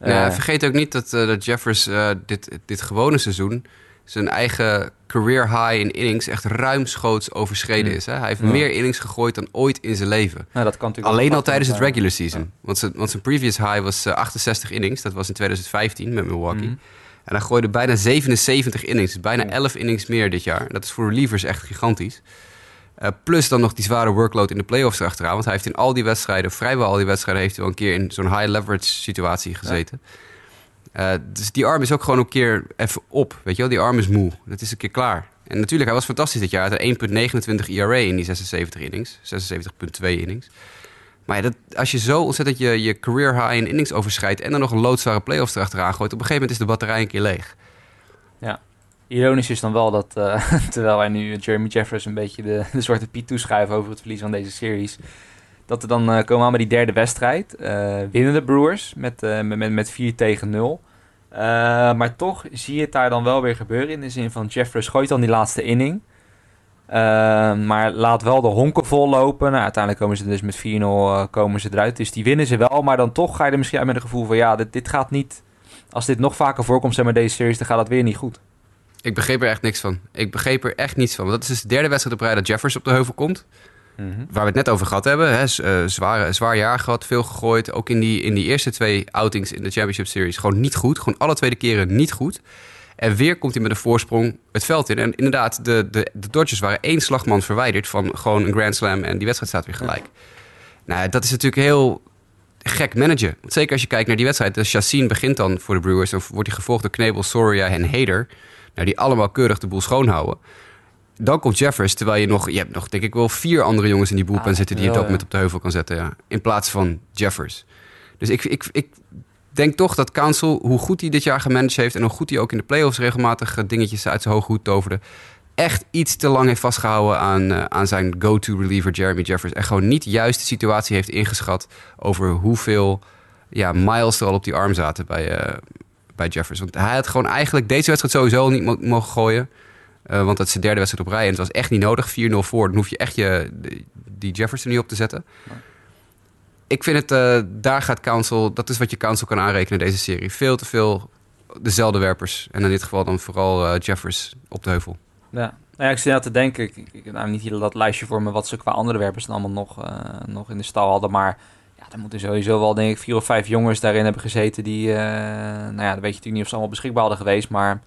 Ja, uh, vergeet ook niet dat, uh, dat Jeffers dit, dit gewone seizoen zijn eigen career high in innings echt ruimschoots overschreden mm. is. Hè? Hij heeft ja. meer innings gegooid dan ooit in zijn leven. Nou, dat kan natuurlijk Alleen al tijdens het regular season. Ja. Want, zijn, want zijn previous high was 68 innings. Dat was in 2015 met Milwaukee. Mm. En hij gooide bijna 77 innings. Dus bijna 11 innings meer dit jaar. Dat is voor relievers echt gigantisch. Uh, plus dan nog die zware workload in de playoffs erachteraan. Want hij heeft in al die wedstrijden, vrijwel al die wedstrijden, heeft hij wel een keer in zo'n high leverage situatie gezeten. Ja. Uh, dus die arm is ook gewoon een keer even op. Weet je wel, die arm is moe. Dat is een keer klaar. En natuurlijk, hij was fantastisch dit jaar. Hij had 1,29 ERA in die 76 innings. 76,2 innings. Maar ja, dat, als je zo ontzettend je, je career high in innings overschrijdt... en dan nog een loodzware playoffs erachteraan gooit... op een gegeven moment is de batterij een keer leeg. Ironisch is dan wel dat, uh, <laughs> terwijl wij nu Jeremy Jeffers een beetje de, de zwarte piet toeschrijven over het verlies van deze series, dat we dan uh, komen aan bij die derde wedstrijd. Uh, winnen de Brewers met, met, met, met 4 tegen 0. maar toch zie je het daar dan wel weer gebeuren in de zin van Jeffers gooit dan die laatste inning. maar laat wel de honken vol lopen. Nou, uiteindelijk komen ze dus met 4-0 komen ze eruit. Dus die winnen ze wel. Maar dan toch ga je er misschien uit met een gevoel van ja, dit, dit gaat niet. Als dit nog vaker voorkomt, zeg maar deze series, dan gaat dat weer niet goed. Ik begreep er echt niks van. Ik begreep er echt niets van. Want dat is dus de derde wedstrijd op rij dat Jeffers op de heuvel komt. Mm -hmm. Waar we het net over gehad hebben. Hè. Uh, zwaar, zwaar jaar gehad, veel gegooid. Ook in die, in die eerste twee outings in de Championship Series. Gewoon niet goed. Gewoon alle tweede keren niet goed. En weer komt hij met een voorsprong het veld in. En inderdaad, de, de, de Dodgers waren één slagman verwijderd van gewoon een Grand Slam. En die wedstrijd staat weer gelijk. Ja. Nou, dat is natuurlijk heel gek managen. Want zeker als je kijkt naar die wedstrijd. De Chassin begint dan voor de Brewers. Dan wordt hij gevolgd door Knebel, Soria en Hader. Nou, die allemaal keurig de boel schoonhouden. Dan komt Jeffers, terwijl je nog... Je hebt nog, denk ik, wel vier andere jongens in die boelpen ah, zitten... die je op dat moment op de heuvel kan zetten, ja. In plaats van Jeffers. Dus ik, ik, ik denk toch dat Council, hoe goed hij dit jaar gemanaged heeft... en hoe goed hij ook in de playoffs regelmatig dingetjes uit zijn hoge hoed toverde... echt iets te lang heeft vastgehouden aan, uh, aan zijn go-to reliever Jeremy Jeffers. En gewoon niet juist de situatie heeft ingeschat over hoeveel ja, miles er al op die arm zaten bij, eh, Jeffers. Want hij had gewoon eigenlijk deze wedstrijd sowieso niet mo- mogen gooien. Eh, want dat is de derde wedstrijd op rij en het was echt niet nodig. 4-0 voor, dan hoef je echt je, die Jeffers er niet op te zetten. Ik vind het, eh, daar gaat Council, dat is wat je Council kan aanrekenen deze serie. Veel te veel dezelfde werpers. En in dit geval dan vooral eh, Jeffers op de heuvel. Ja. Nou ja, ik zit aan te denken, ik, heb nou niet hier dat lijstje voor me wat ze qua andere werpers dan allemaal nog, nog in de stal hadden. Maar ja, er moeten sowieso wel denk ik vier of vijf jongens daarin hebben gezeten die, eh, nou ja, dan weet je natuurlijk niet of ze allemaal beschikbaar hadden geweest. Maar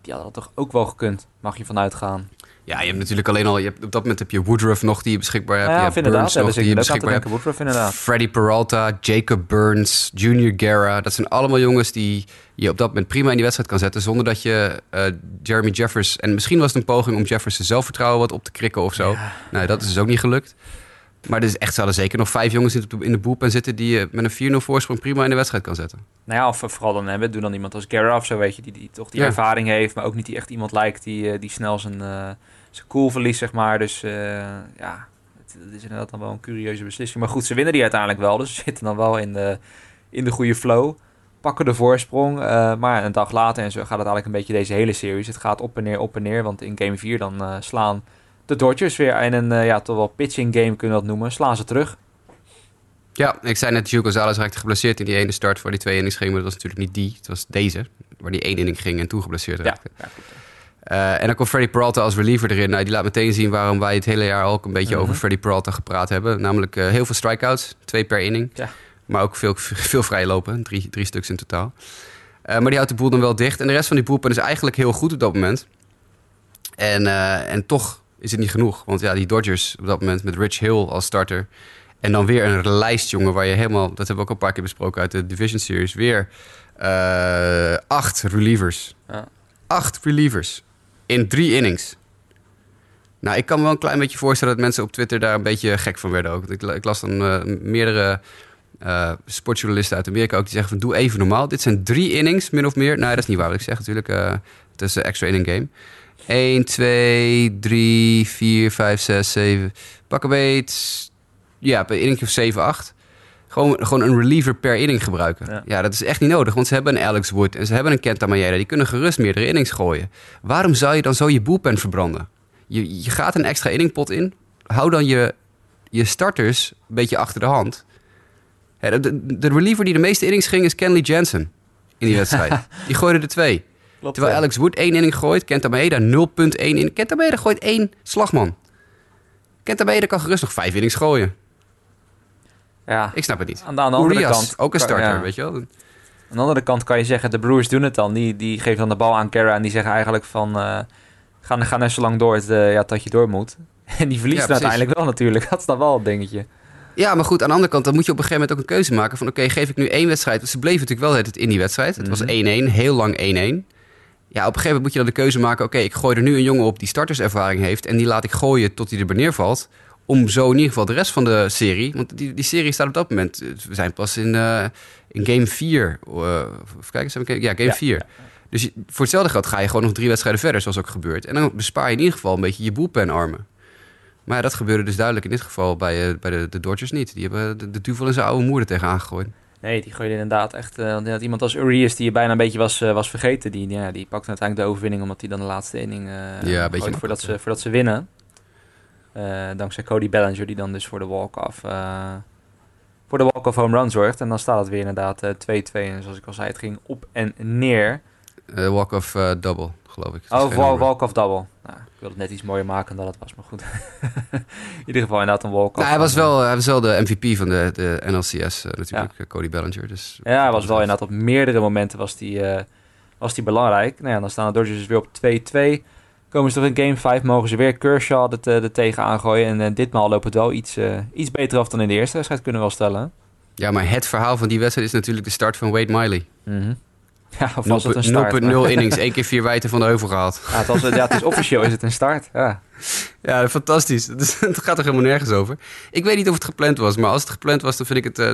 die hadden dat toch ook wel gekund, mag je vanuit gaan. Ja, je hebt natuurlijk alleen al, je hebt, op dat moment heb je Woodruff nog die je beschikbaar hebt. Je ja, inderdaad, nog die je beschikbaar hebt. Woodruff inderdaad. Freddy Peralta, Jacob Burns, Junior Guerra. Dat zijn allemaal jongens die je op dat moment prima in die wedstrijd kan zetten. Zonder dat je eh, Jeremy Jeffers... En misschien was het een poging om Jeffers zijn zelfvertrouwen wat op te krikken of zo. Nou, dat is dus ook niet gelukt. Maar er is echt, zouden zeker nog vijf jongens in de, in de boelpen zitten... die je met een 4-0 voorsprong prima in de wedstrijd kan zetten. Nou ja, of eh, vooral dan hebben, doe dan iemand als Guerra of zo, weet je, die, die toch die Ja. ervaring heeft, maar ook niet die echt iemand lijkt die, eh, die snel zijn, eh zijn cool verliest, zeg maar. Dus eh, ja, het, is inderdaad dan wel een curieuze beslissing. Maar goed, ze winnen die uiteindelijk wel, dus ze <laughs> zitten dan wel in de, in de goede flow. Pakken de voorsprong, eh, maar een dag later, en zo gaat het eigenlijk een beetje deze hele series. Het gaat op en neer, op en neer, want in game 4 dan eh, slaan de Dodgers weer in een, eh, ja, toch wel pitching game kunnen we dat noemen, slaan ze terug. Ja, ik zei net, Gio Gonzalez raakte geblesseerd in die ene start... waar die twee innings gingen, maar dat was natuurlijk niet die. Het was deze, waar die één inning ging en toen geblesseerd raakte. ja. Eh, en dan komt Freddy Peralta als reliever erin. Nou, die laat meteen zien waarom wij het hele jaar ook een beetje Mhm. over Freddy Peralta gepraat hebben. Namelijk eh, heel veel strikeouts, twee per inning. Ja. Maar ook veel, veel vrij lopen, drie, drie stuks in totaal. Maar die houdt de boel dan wel dicht. En de rest van die boelpen is eigenlijk heel goed op dat moment. En, en toch is het niet genoeg. Want ja, die Dodgers op dat moment met Rich Hill als starter. En dan weer een lijst, jongen, waar je helemaal... Dat hebben we ook al een paar keer besproken uit de Division Series. Weer eh, acht relievers. Ja. Acht relievers in drie innings. Nou, ik kan me wel een klein beetje voorstellen dat mensen op Twitter daar een beetje gek van werden ook. Ik, ik las dan eh, meerdere eh, sportjournalisten uit Amerika ook die zeggen van doe even normaal. Dit zijn drie innings, min of meer. Nou, dat is niet waar wat ik zeg natuurlijk. het is een extra inning game. 1, 2, 3, 4, 5, 6, 7. Pak een beet. Ja, per inning of 7, 8. Gewoon, gewoon een reliever per inning gebruiken. Ja. Ja. dat is echt niet nodig. Want ze hebben een Alex Wood en ze hebben een Kenta Maeda. Die kunnen gerust meerdere innings gooien. Waarom zou je dan zo je bullpen verbranden? Je, je gaat een extra inningpot in. Hou dan je, je starters een beetje achter de hand. De, de, de reliever die de meeste innings ging is Kenley Jansen in die <laughs> wedstrijd. die gooide er twee. Klopt, Terwijl. Alex Wood één inning gooit, Kenta Maeda 0.1 in. Kenta Maeda gooit één slagman. Kenta Maeda kan gerust nog vijf innings gooien. Ja, Ik snap het niet. aan de, aan de andere Urias, kant... ook een starter, ja. weet je wel. Aan de andere kant kan je zeggen, de Brewers doen het dan. Die, die geven dan de bal aan Kara en die zeggen eigenlijk van... eh ga, ga net zo lang door het, eh, ja, tot je door moet. <laughs> En die verliest Ja, uiteindelijk wel natuurlijk. Dat is dan wel een dingetje. Ja, maar goed, aan de andere kant, dan moet je op een gegeven moment ook een keuze maken van... oké, geef ik nu één wedstrijd? Want ze bleven natuurlijk wel het in die wedstrijd. Het was 1-1, Mhm. heel lang 1-1. Ja, op een gegeven moment moet je dan de keuze maken... oké, ik gooi er nu een jongen op die starterservaring heeft... en die laat ik gooien tot hij er neervalt... om zo in ieder geval de rest van de serie... want die, die serie staat op dat moment... we zijn pas in, eh, in game 4. eh even kijken, zijn we- ja, game Ja, 4. Dus voor hetzelfde geld ga je gewoon nog drie wedstrijden verder... zoals ook gebeurt. En dan bespaar je in ieder geval een beetje je boelpenarmen. Maar ja, dat gebeurde dus duidelijk in dit geval bij, eh, bij de, de Dodgers niet. Die hebben de, de duvel in zijn oude moeder tegen aangegooid. Nee, die gooide inderdaad echt... eh, want iemand als Urias die je bijna een beetje was, eh, was vergeten. Die, ja, die pakte uiteindelijk de overwinning omdat hij dan de laatste inning eh Ja, een beetje gooit voordat, ze, voordat ze winnen. Eh, dankzij Cody Bellinger die dan dus voor de walk-off... eh, voor de walk-off home run zorgt. En dan staat het weer inderdaad eh, 2-2. en zoals ik al zei, het ging op en neer. Eh, walk of eh, double, geloof ik. Oh, walk-off double. Nou, ik wil het net iets mooier maken dan dat het was, maar goed. <laughs> In ieder geval inderdaad een walk-off. Nou, hij, was wel, hij was wel de MVP van de, de NLCS eh, natuurlijk, eh, Cody Bellinger. Dus, Ja, hij was wel inderdaad op meerdere momenten was die, eh, was die belangrijk. Nou ja, dan staan de Dodgers dus weer op 2-2. Komen ze toch in game 5, mogen ze weer Kershaw er, er tegen aangooien. En ditmaal loopt het wel iets, iets beter af dan in de eerste wedstrijd, kunnen we wel stellen. Ja, maar het verhaal van die wedstrijd is natuurlijk de start van Wade Miley. Ja, of was het een 0,0 start? innings, één keer vier wijten van de heuvel gehaald. Ja, het, was, ja, het is officieel is het een start. Ja. Ja, fantastisch. Dus, <laughs> het gaat er helemaal nergens over. Ik weet niet of het gepland was, maar als het gepland was, dan vind ik het eh,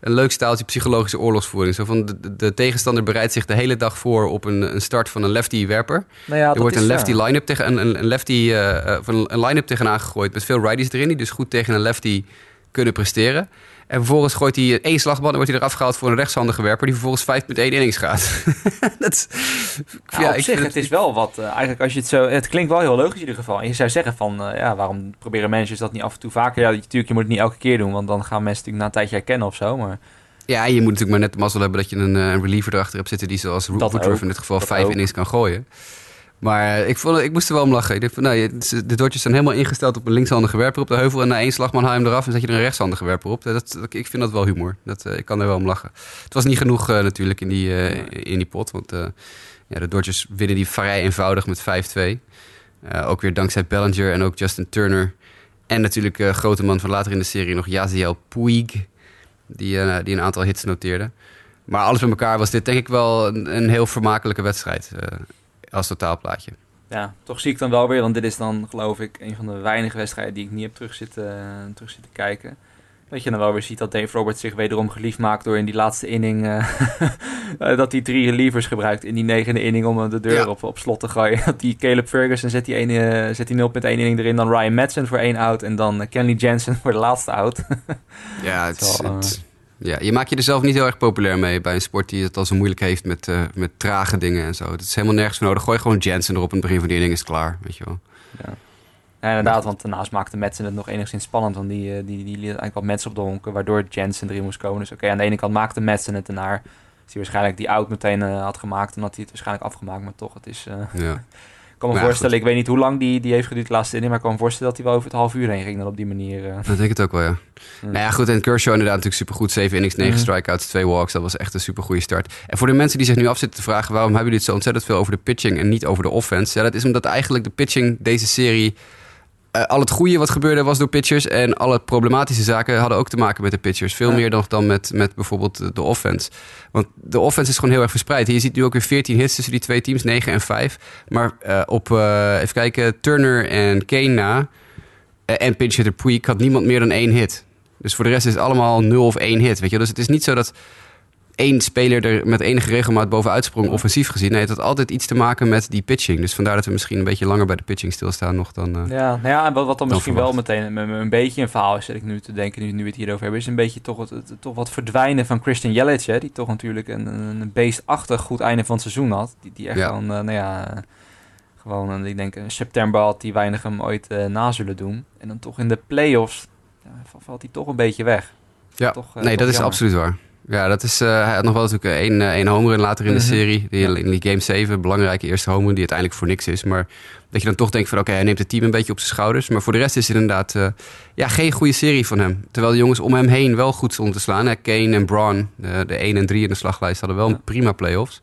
een leuk staaltje psychologische oorlogsvoering. Zo van de, de- de tegenstander bereidt zich de hele dag voor op een, een start van een lefty-werper. Nou ja, er wordt een ja. lefty line-up tegen een, een, lefty eh, eh, van een line-up tegenaan gegooid met veel righties erin die dus goed tegen een lefty kunnen presteren. En vervolgens gooit hij één slagman en wordt hij eraf gehaald voor een rechtshandige werper... die vervolgens 5,1 innings gaat. <laughs> dat is, ja, op zich, het, is wel wat... Uh, eigenlijk als je het zo... Het klinkt wel heel logisch in ieder geval. En je zou zeggen van... Uh, ja, waarom proberen managers dat niet af en toe vaker? Ja, natuurlijk, je moet het niet elke keer doen... want dan gaan mensen natuurlijk na een tijdje herkennen of zo, maar... Ja, je moet natuurlijk maar net de mazzel hebben dat je een, een reliever erachter hebt zitten... die zoals Woodruff in dit geval 5 innings kan gooien. Maar ik, vond, ik moest er wel om lachen. Ik dacht van, nou, de Dodgers zijn helemaal ingesteld op een linkshandige werper op de heuvel. En na één slagman haal je hem eraf en zet je er een rechtshandige werper op. Dat, ik vind dat wel humor. Dat, ik kan er wel om lachen. Het was niet genoeg uh, natuurlijk in die, uh, in die pot. Want uh, ja, de Dodgers winnen die vrij eenvoudig met 5-2. ook weer dankzij Bellinger en ook Justin Turner. En natuurlijk grote man van later in de serie nog Yaziel Puig. Die, die een aantal hits noteerde. Maar alles bij elkaar was dit denk ik wel een, een heel vermakelijke wedstrijd als totaalplaatje. Ja, toch zie ik dan wel weer, want dit is dan geloof ik een van de weinige wedstrijden die ik niet heb terug zitten, terug zitten kijken. Dat je dan wel weer ziet dat Dave Roberts zich wederom geliefd maakt door in die laatste inning. Uh, <laughs> dat hij drie relievers gebruikt in die negende inning om de deur op, op slot te gooien. <laughs> Dat die Caleb Ferguson zet die, ene, zet die 0.1 inning erin. Dan Ryan Madsen voor één out. En dan Kenley Jensen <laughs> voor de laatste out. ja, het, is, het, ja, je maakt je er zelf niet heel erg populair mee bij een sport die het al zo moeilijk heeft met, uh, met trage dingen en zo. Het is helemaal nergens voor nodig. Gooi gewoon Jensen erop in het begin van die ding is klaar, weet je wel. Ja. ja inderdaad, want daarnaast maakte Madsen het nog enigszins spannend. Want die, die, die, die liet eigenlijk al mensen op de honken, waardoor Jensen erin moest komen. Dus oké, aan de ene kant maakte Madsen het ernaar. Hij waarschijnlijk die out meteen uh, had gemaakt, dan had hij het waarschijnlijk afgemaakt. Maar toch, het is... Uh, ja. <laughs> Ik kan me voorstellen, ik weet niet hoe lang die, die heeft geduurd de laatste inning, maar ik kan me voorstellen dat hij wel over het half uur heen ging dan op die manier. Uh. Dat denk ik het ook wel, ja. Nou ja, goed, en Kershaw inderdaad natuurlijk supergoed. 7 innings, 9 mm. strikeouts, 2 walks. Dat was echt een supergoeie start. En voor de mensen die zich nu afzitten te vragen... waarom hebben jullie het zo ontzettend veel over de pitching en niet over de offense? Ja, dat is omdat eigenlijk de pitching deze serie uh, al het goede wat gebeurde was door pitchers. En alle problematische zaken hadden ook te maken met de pitchers. Veel meer dan, dan met, met bijvoorbeeld de offense. Want de offense is gewoon heel erg verspreid. Je ziet nu ook weer 14 hits tussen die twee teams, 9 en 5. Maar uh, op, uh, even kijken, Turner en Kane na. en pinch hitter Puig had niemand meer dan één hit. Dus voor de rest is het allemaal 0 of 1 hit. Weet je? Dus het is niet zo dat één speler er met enige regelmaat bovenuit sprong, offensief gezien. Nee, het had altijd iets te maken met die pitching. Dus vandaar dat we misschien een beetje langer bij de pitching stilstaan nog dan. Uh, ja, nou ja, wat, wat dan, misschien wel meteen een, een, beetje een verhaal is, zit ik nu te denken, nu, nu we het hierover hebben, is een beetje toch, het, het, toch wat verdwijnen van Christian Yelich, hè, die toch natuurlijk een, een beestachtig goed einde van het seizoen had. Die, die echt ja. dan, uh, nou ja, gewoon, ik denk in september had die weinig hem ooit uh, na zullen doen. En dan toch in de playoffs ja, valt hij toch een beetje weg. Ja, toch, nee, dat is absoluut waar. Ja, dat is, uh, hij had nog wel natuurlijk één, één homer later in de serie. Die, In die game 7, belangrijke eerste homer, die uiteindelijk voor niks is. Maar dat je dan toch denkt van oké, hij neemt het team een beetje op zijn schouders. Maar voor de rest is het inderdaad uh, ja, geen goede serie van hem. Terwijl de jongens om hem heen wel goed stonden te slaan. Hè. Kane en Braun, de, de 1 en 3 in de slaglijst, hadden wel een prima playoffs.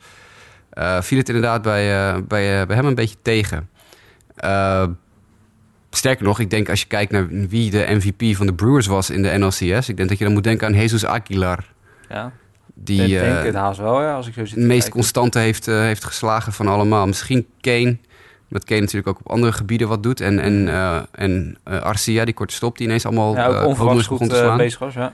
Viel het inderdaad bij, bij, bij hem een beetje tegen. sterker nog, ik denk als je kijkt naar wie de MVP van de Brewers was in de NLCS. Ik denk dat je dan moet denken aan Jesus Aguilar. Ja. Die ik denk uh, het haast wel, ja, als ik zo zit. De meest constante heeft, uh, heeft geslagen van allemaal. Misschien Kane. Met Kane natuurlijk ook op andere gebieden wat doet. En, en, uh, en Arcia, die korte stop, die ineens allemaal ja, ook onverwachts goed te slaan. bezig was, ja.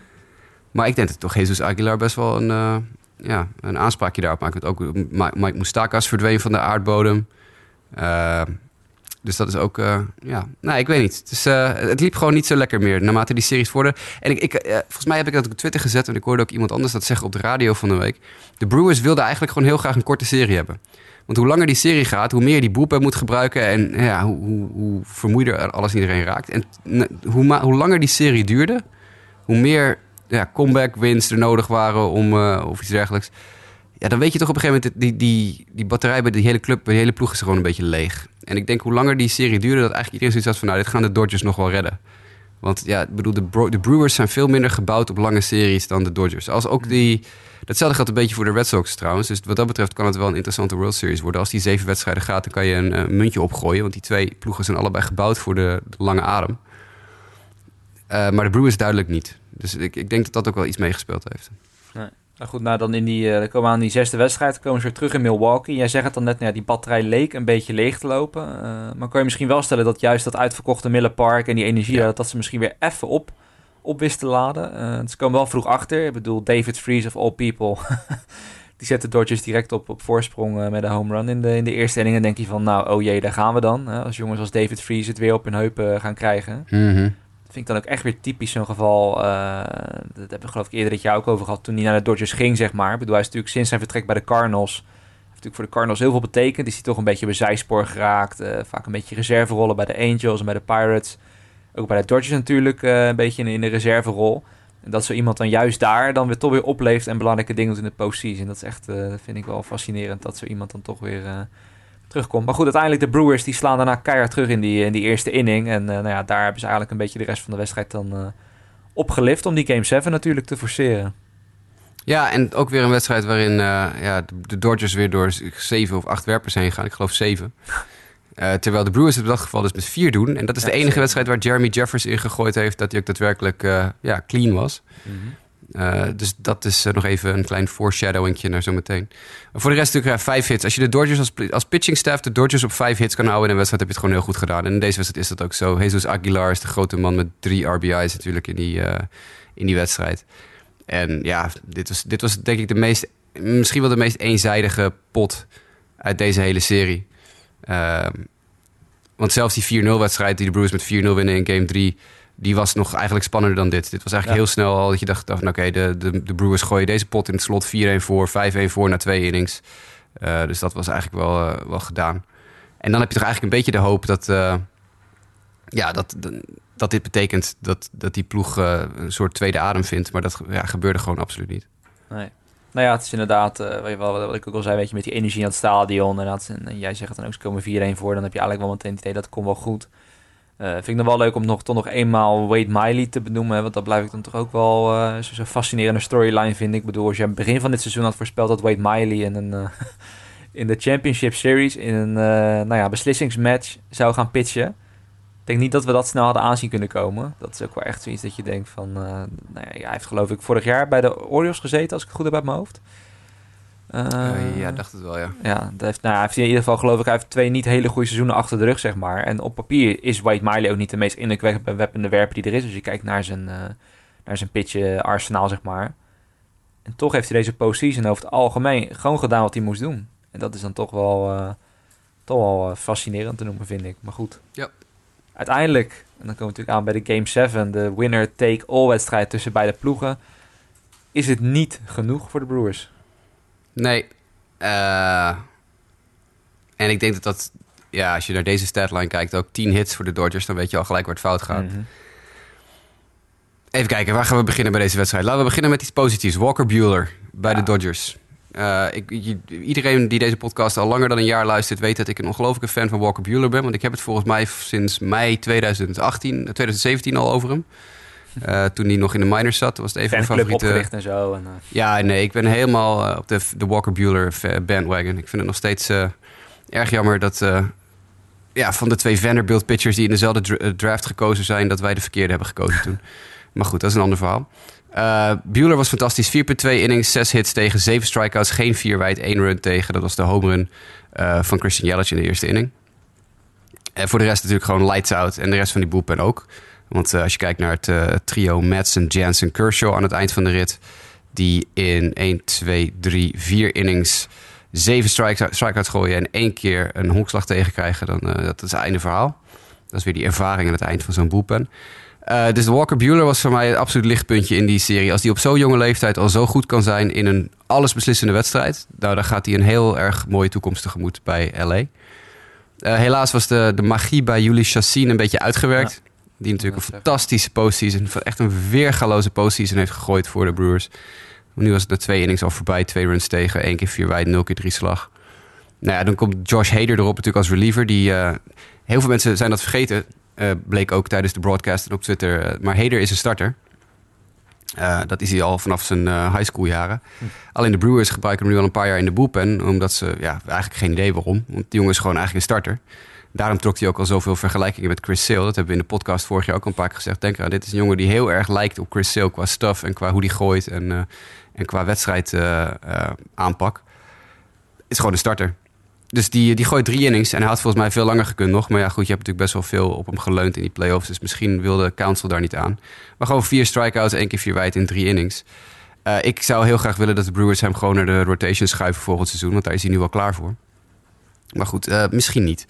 Maar ik denk dat toch Jesus Aguilar best wel een, ja, een aanspraakje daarop maakt. Ook Mike Moustakas verdween van de aardbodem. Dus dat is ook, uh, ja, nou, ik weet niet. Dus, uh, het liep gewoon niet zo lekker meer naarmate die series worden. En ik, ik uh, volgens mij heb ik dat op Twitter gezet en ik hoorde ook iemand anders dat zeggen op de radio van de week. De Brewers wilden eigenlijk gewoon heel graag een korte serie hebben. Want hoe langer die serie gaat, hoe meer die boepen moet gebruiken en ja, hoe, hoe, hoe vermoeider alles iedereen raakt. En hoe, hoe langer die serie duurde, hoe meer ja, comeback wins er nodig waren om, of iets dergelijks. Ja, dan weet je toch op een gegeven moment, die, die, die batterij bij de hele club, bij de hele ploeg is gewoon een beetje leeg. En ik denk hoe langer die serie duurde, dat eigenlijk iedereen zoiets had van, nou, dit gaan de Dodgers nog wel redden. Want ja, ik bedoel, de, de Brewers zijn veel minder gebouwd op lange series dan de Dodgers. Als ook die, datzelfde geldt een beetje voor de Red Sox trouwens. Dus wat dat betreft kan het wel een interessante World Series worden. Als die zeven wedstrijden gaat, dan kan je een, een muntje opgooien. Want die twee ploegen zijn allebei gebouwd voor de, lange adem. Uh, maar de Brewers duidelijk niet. Dus ik, ik denk dat dat ook wel iets meegespeeld heeft. Nee. Nou goed, nou dan in die, uh, komen we aan die zesde wedstrijd, komen ze weer terug in Milwaukee. Jij zegt het dan net, nou ja, die batterij leek een beetje leeg te lopen. Uh, maar kan je misschien wel stellen dat juist dat uitverkochte Miller Park en die energie, ja. dat, dat ze misschien weer even op, op wisten te laden. Uh, ze komen wel vroeg achter. Ik bedoel, David Freeze of all people, <laughs> die zet de Dodgers direct op, op voorsprong met een home run in de, in de eerste inning. En denk je van, nou, oh jee, daar gaan we dan. als jongens als David Freeze het weer op hun heupen gaan krijgen. Mm vind ik dan ook echt weer typisch zo'n geval. Uh, dat hebben we geloof ik eerder dit jaar ook over gehad. Toen hij naar de Dodgers ging, zeg maar. Ik bedoel, hij is natuurlijk sinds zijn vertrek bij de Cardinals... heeft natuurlijk voor de Cardinals heel veel betekend. Is hij toch een beetje bij zijspoor geraakt. Uh, vaak een beetje reserverollen bij de Angels en bij de Pirates. Ook bij de Dodgers natuurlijk uh, een beetje in, in de reserverol. En dat zo iemand dan juist daar dan weer toch weer opleeft... en belangrijke dingen doet in de postseason. Dat is echt, vind ik wel fascinerend... dat zo iemand dan toch weer terugkomt. Maar goed, uiteindelijk de Brewers die slaan daarna keihard terug in die, in die eerste inning. En uh, nou ja, daar hebben ze eigenlijk een beetje de rest van de wedstrijd dan uh, opgelift om die Game 7 natuurlijk te forceren. Ja, en ook weer een wedstrijd waarin uh, ja, de Dodgers weer door zeven of acht werpers heen gaan. Ik geloof zeven. <laughs> terwijl de Brewers het op dat geval dus met vier doen. En dat is de enige wedstrijd waar Jeremy Jeffers in gegooid heeft... dat hij ook daadwerkelijk ja, clean was. Mm -hmm. Uh, dus dat is uh, nog even een klein foreshadowingje naar zometeen. Voor de rest natuurlijk uh, vijf hits. Als je de Dodgers als, als pitching staff de Dodgers op vijf hits kan houden in een wedstrijd, heb je het gewoon heel goed gedaan. En in deze wedstrijd is dat ook zo. Jesus Aguilar is de grote man met drie RBI's natuurlijk in die, in die wedstrijd. En ja, dit was, dit was denk ik de meest, misschien wel de meest eenzijdige pot uit deze hele serie. Ehm, want zelfs die 4-0 wedstrijd die de Brewers met 4-0 winnen in game 3 die was nog eigenlijk spannender dan dit. Dit was eigenlijk heel snel al dat je dacht, dacht oké, de, de, de Brewers gooien deze pot in het slot 4-1 voor, 5-1 voor na twee innings. Uh, dus dat was eigenlijk wel, uh, wel gedaan. En dan heb je toch eigenlijk een beetje de hoop dat, uh, ja, dat, dat dit betekent dat, dat die ploeg een soort tweede adem vindt. Maar dat ja, gebeurde gewoon absoluut niet. Nee. Nou ja, het is inderdaad, wat, wat ik ook al zei, weet je, met die energie aan het stadion. En, dat, en jij zegt dan ook, ze komen 4-1 voor. Dan heb je eigenlijk wel meteen het idee, dat komt wel goed. Uh, vind ik dan wel leuk om nog, toch nog eenmaal Wade Miley te benoemen. Want dat blijf ik dan toch ook wel uh, zo'n fascinerende storyline vind ik. bedoel, als je aan het begin van dit seizoen had voorspeld dat Wade Miley in, een, uh, <laughs> in de Championship Series in een nou ja, beslissingsmatch zou gaan pitchen. Ik denk niet dat we dat snel hadden aanzien kunnen komen. Dat is ook wel echt zoiets dat je denkt van... nou ja, hij heeft geloof ik vorig jaar bij de Orioles gezeten, als ik het goed heb uit mijn hoofd. Uh, ja, dacht het wel, ja. Ja, dat heeft, nou, hij heeft in ieder geval, geloof ik, hij heeft twee niet hele goede seizoenen achter de rug, zeg maar. En op papier is White Miley ook niet de meest indrukwekkende werper die er is. Dus je kijkt naar zijn, uh, naar zijn pitch arsenaal, zeg maar. En toch heeft hij deze postseason over het algemeen gewoon gedaan wat hij moest doen. En dat is dan toch wel, uh, toch wel fascinerend te noemen, vind ik. Maar goed. Ja. Uiteindelijk, en dan komen we natuurlijk aan bij de Game 7, de winner-take-all wedstrijd tussen beide ploegen, is het niet genoeg voor de Brewers. Nee. Uh, en ik denk dat dat, ja, als je naar deze statline kijkt, ook 10 hits voor de Dodgers, dan weet je al gelijk waar het fout gaat. Mm -hmm. Even kijken, waar gaan we beginnen bij deze wedstrijd? Laten we beginnen met iets positiefs. Walker Bueller bij ja. de Dodgers. Uh, ik, iedereen die deze podcast al langer dan een jaar luistert, weet dat ik een ongelofelijke fan van Walker Bueller ben. Want ik heb het volgens mij sinds mei 2018, 2017 al over hem. Uh, toen hij nog in de minors zat, was het even een favoriete... opgericht en zo. En, uh... Ja, nee, ik ben helemaal uh, op de, de Walker Bueller bandwagon. Ik vind het nog steeds erg jammer dat... ja, van de twee Vanderbilt pitchers die in dezelfde dra draft gekozen zijn... dat wij de verkeerde hebben gekozen toen. <laughs> maar goed, dat is een ander verhaal. Bueller was fantastisch. 4,2 innings, 6 hits tegen, 7 strikeouts, geen 4 wijd, 1 run tegen. Dat was de home run van Christian Yelich in de eerste inning. En voor de rest natuurlijk gewoon lights out. En de rest van die bullpen ook. Want uh, als je kijkt naar het uh, trio Madsen, Jansen, Kershaw aan het eind van de rit... die in 1, 2, 3, 4 innings zeven strikeouts gooien... en één keer een honkslag tegenkrijgen, dan uh, dat is het einde verhaal. Dat is weer die ervaring aan het eind van zo'n boelpen. dus de Walker Bueller was voor mij het absoluut lichtpuntje in die serie. Als die op zo'n jonge leeftijd al zo goed kan zijn in een allesbeslissende wedstrijd... Nou, dan gaat hij een heel erg mooie toekomst tegemoet bij LA. helaas was de, de magie bij Julie Chassin een beetje uitgewerkt... Die natuurlijk een fantastische postseason, echt een weergaloze postseason heeft gegooid voor de Brewers. Nu was het na twee innings al voorbij, twee runs tegen, één keer vier wijd, nul keer drie slag. Nou ja, dan komt Josh Hader erop natuurlijk als reliever. Die, uh, heel veel mensen zijn dat vergeten, uh, bleek ook tijdens de broadcast en op Twitter. Uh, maar Hader is een starter. dat is hij al vanaf zijn high school jaren. Hm. Alleen de Brewers gebruiken hem nu al een paar jaar in de bullpen. Omdat ze, ja, eigenlijk geen idee waarom. Want die jongen is gewoon eigenlijk een starter. Daarom trok hij ook al zoveel vergelijkingen met Chris Sale. Dat hebben we in de podcast vorig jaar ook een paar keer gezegd. Denk eraan, dit is een jongen die heel erg lijkt op Chris Sale qua stuff en qua hoe die gooit en, uh, en qua wedstrijd uh, uh, aanpak. Is gewoon een starter. Dus die, die gooit drie innings en hij had volgens mij veel langer gekund nog. Maar ja, goed, je hebt natuurlijk best wel veel op hem geleund in die playoffs. Dus misschien wilde Council daar niet aan. Maar gewoon vier strikeouts, één keer vier wijd in drie innings. ik zou heel graag willen dat de Brewers hem gewoon naar de rotation schuiven volgend seizoen. Want daar is hij nu wel klaar voor. Maar goed, misschien niet.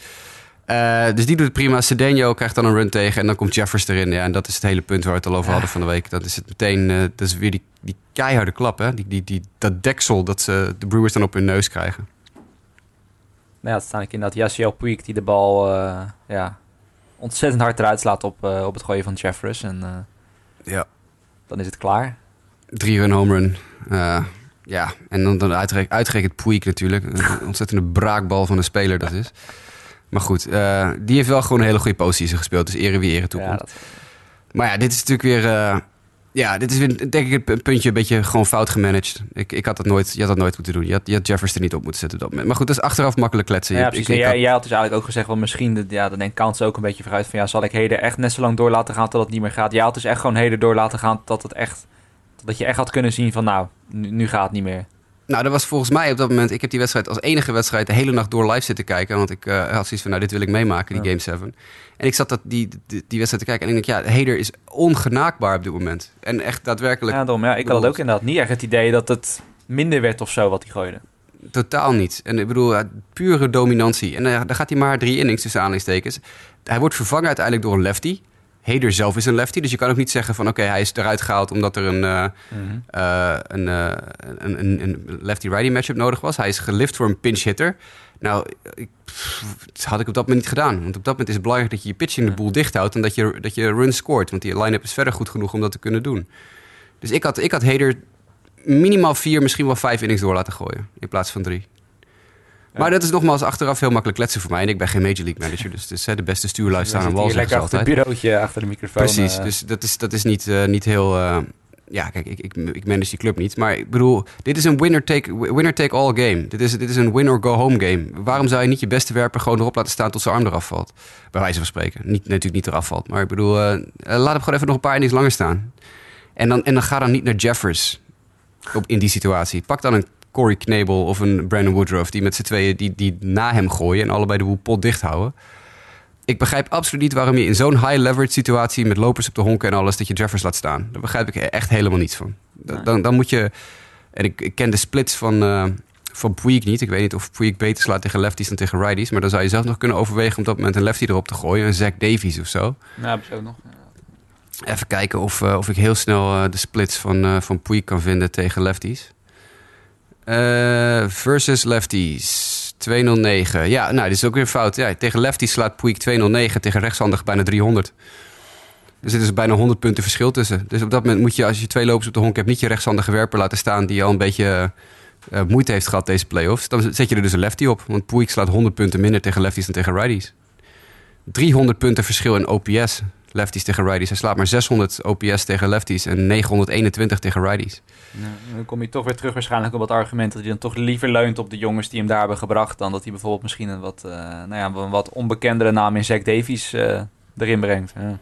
Eh, dus die doet het prima. Cedeno krijgt dan een run tegen en dan komt Jeffers erin. Ja, en dat is het hele punt waar we het al over hadden van de week. Dat is het meteen, eh, dat is weer die, die keiharde klap, hè? Die, die, die, dat deksel dat ze, de Brewers dan op hun neus krijgen. Nou ja, het staan ik inderdaad Yasiel Puig die de bal eh, ja, ontzettend hard eruit slaat op, op het gooien van Jeffers. En Ja. dan is het klaar. Drie run home run. Ja, en dan, dan uitgerek- uitgerekend Puig natuurlijk. Een ontzettende braakbal van een speler dat is. Maar goed, eh, die heeft wel gewoon een hele goede postseason gespeeld. Dus ere wie ere toekomt. Ja, dat, Maar ja, dit is natuurlijk weer... eh, ja, dit is weer, denk ik, een puntje een beetje gewoon fout gemanaged. Ik, ik had dat nooit, je had dat nooit moeten doen. Je had, je had Jeffers er niet op moeten zetten op dat moment. Maar goed, dat is achteraf makkelijk kletsen. ja, precies. ik- jij, had- jij had dus eigenlijk ook gezegd, wel misschien, dat- ja, dan denk Kans ook een beetje vooruit van, ja, zal ik Heder echt net zo lang door laten gaan tot het niet meer gaat? Jij had dus echt gewoon Heder door laten gaan tot het echt, dat je echt had kunnen zien van, nou, nu, nu gaat het niet meer. Nou, dat was volgens mij op dat moment... Ik heb die wedstrijd als enige wedstrijd de hele nacht door live zitten kijken. Want ik eh, had zoiets van, nou, dit wil ik meemaken, die Ja. Game 7. En ik zat dat, die, die, die wedstrijd te kijken en ik denk, ja, Heder is ongenaakbaar op dit moment. En echt daadwerkelijk Ja, daarom, ja, ik had het ook inderdaad niet echt het idee dat het minder werd of zo wat hij gooide. totaal niet. En ik bedoel, pure dominantie. En uh, dan gaat hij maar drie innings tussen aanhalingstekens. Hij wordt vervangen uiteindelijk door een lefty. Heder zelf is een lefty, dus je kan ook niet zeggen van... oké, hij is eruit gehaald omdat er een, eh, eh, een, eh, een, een, een lefty-righty matchup nodig was. Hij is gelift voor een pinch hitter. Nou, ik, pff, dat had ik op dat moment niet gedaan. Want op dat moment is het belangrijk dat je je pitching de boel dicht houdt... en dat je, dat je runs scoort. Want die line-up is verder goed genoeg om dat te kunnen doen. Dus ik had, ik had Heder minimaal vier, misschien wel vijf innings door laten gooien... in plaats van drie. Maar dat is nogmaals achteraf heel makkelijk kletsen voor mij. En ik ben geen Major League manager, dus het is hè, de beste stuurlui staan aan zit wal, lekker achter het bureautje, achter de microfoon. Precies, eh. dus dat is, dat is niet, eh, niet heel... eh, ja, kijk, ik, ik, ik manage die club niet. Maar ik bedoel, dit is een winner-take winner take all game. Dit is, dit is een win-or-go-home game. Waarom zou je niet je beste werper gewoon erop laten staan tot zijn arm eraf valt? Bij wijze van spreken. Niet, natuurlijk niet eraf valt. Maar ik bedoel, laat hem gewoon even nog een paar innings langer staan. En dan, en dan ga dan niet naar Jeffers op, in die situatie. Pak dan een Corey Knebel of een Brandon Woodruff... die met z'n tweeën die, die na hem gooien... en allebei de boel pot dicht houden. Ik begrijp absoluut niet waarom je in zo'n high-leverage situatie... met lopers op de honken en alles, dat je Jeffers laat staan. Daar begrijp ik echt helemaal niets van. Dan, dan moet je... En ik, ik ken de splits van, eh van Puig niet. Ik weet niet of Puig beter slaat tegen lefties dan tegen righties. Maar dan zou je zelf nog kunnen overwegen... om op dat moment een lefty erop te gooien. Een Zach Davies of zo. Ja, ook nog. Even kijken of, eh, of ik heel snel eh, de splits van, eh van Puig kan vinden tegen lefties. Eh, versus lefties. 209. Ja, nou, dit is ook weer fout. Ja, tegen lefties slaat Puig 209. Tegen rechtshandig bijna 300. Er zit dus bijna 100 punten verschil tussen. Dus op dat moment moet je, als je twee lopers op de honk hebt... niet je rechtshandige werper laten staan... die al een beetje eh, moeite heeft gehad deze playoffs. Dan zet je er dus een lefty op. Want Puig slaat 100 punten minder tegen lefties dan tegen righties. 300 punten verschil in OPS. Lefties tegen righties. Hij slaat maar 600 OPS tegen lefties en 921 tegen righties. Ja, dan kom je toch weer terug waarschijnlijk op het argument dat hij dan toch liever leunt op de jongens die hem daar hebben gebracht dan dat hij bijvoorbeeld misschien een wat, eh, nou ja, een wat onbekendere naam in Zack Davies eh, erin brengt. Ja.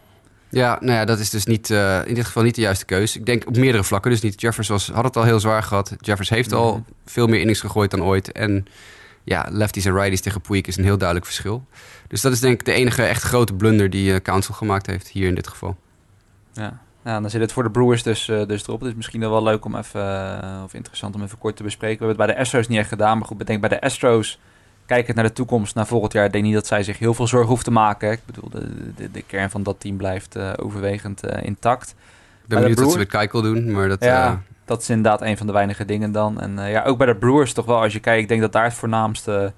Ja, nou ja, dat is dus niet, eh, in dit geval niet de juiste keus. Ik denk op meerdere vlakken. Dus niet. Jeffers was, had het al heel zwaar gehad. Jeffers heeft al veel meer innings gegooid dan ooit. En ja, lefties en righties tegen Puig is een heel duidelijk verschil. Dus dat is denk ik de enige echt grote blunder die eh, Council gemaakt heeft hier in dit geval. Ja. Nou, dan zit het voor de Brewers dus, eh, dus erop. Het is misschien wel leuk om even, eh, of interessant om even kort te bespreken. We hebben het bij de Astros niet echt gedaan, maar goed, ik denk bij de Astros, kijkend naar de toekomst, naar volgend jaar, ik denk niet dat zij zich heel veel zorgen hoeft te maken. Ik bedoel, de, de, de kern van dat team blijft overwegend intact. Ik ben benieuwd wat ze met Keikel doen, maar dat... Ja, dat is inderdaad een van de weinige dingen dan. En eh, ja, ook bij de Brewers toch wel, als je kijkt, ik denk dat daar het voornaamste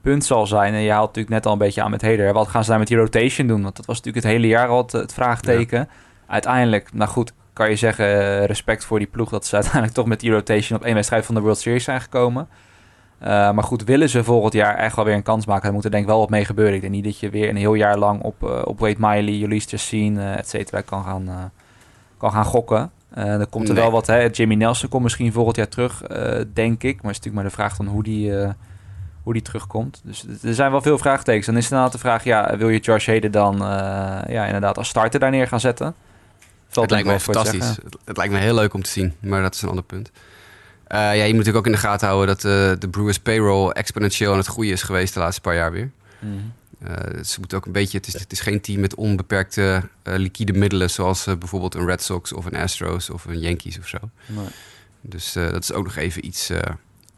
punt zal zijn. En je haalt natuurlijk net al een beetje aan met Heder. Wat gaan ze daar met die rotation doen? Want dat was natuurlijk het hele jaar al het, het vraagteken. Uiteindelijk, nou goed, kan je zeggen, eh, respect voor die ploeg... dat ze <laughs> uiteindelijk toch met die rotation op één wedstrijd van de World Series zijn gekomen. Eh, maar goed, willen ze volgend jaar echt wel weer een kans maken... dan moet er denk ik wel wat mee gebeuren. Ik denk niet dat je weer een heel jaar lang op, eh, op Wade Miley, Ulysses Chassin, eh et cetera, kan gaan, kan gaan gokken. Eh dan komt er Nee. wel wat, hè. Jimmy Nelson komt misschien volgend jaar terug, eh, denk ik. Maar het is natuurlijk maar de vraag van hoe die, eh, hoe die terugkomt. Dus er zijn wel veel vraagtekens. Dan is het inderdaad de vraag, ja, wil je Josh Heden dan ja, inderdaad als starter daar neer gaan zetten? Valt het lijkt me fantastisch. Het, het lijkt me heel leuk om te zien, maar dat is een ander punt. Ja, je moet natuurlijk ook in de gaten houden dat de Brewers payroll exponentieel aan het groeien is geweest de laatste paar jaar weer. Mhm. Eh, ze moeten ook een beetje, het is, het is geen team met onbeperkte eh, liquide middelen, zoals eh, bijvoorbeeld een Red Sox of een Astros of een Yankees of zo. Nee. Dus dat is ook nog even iets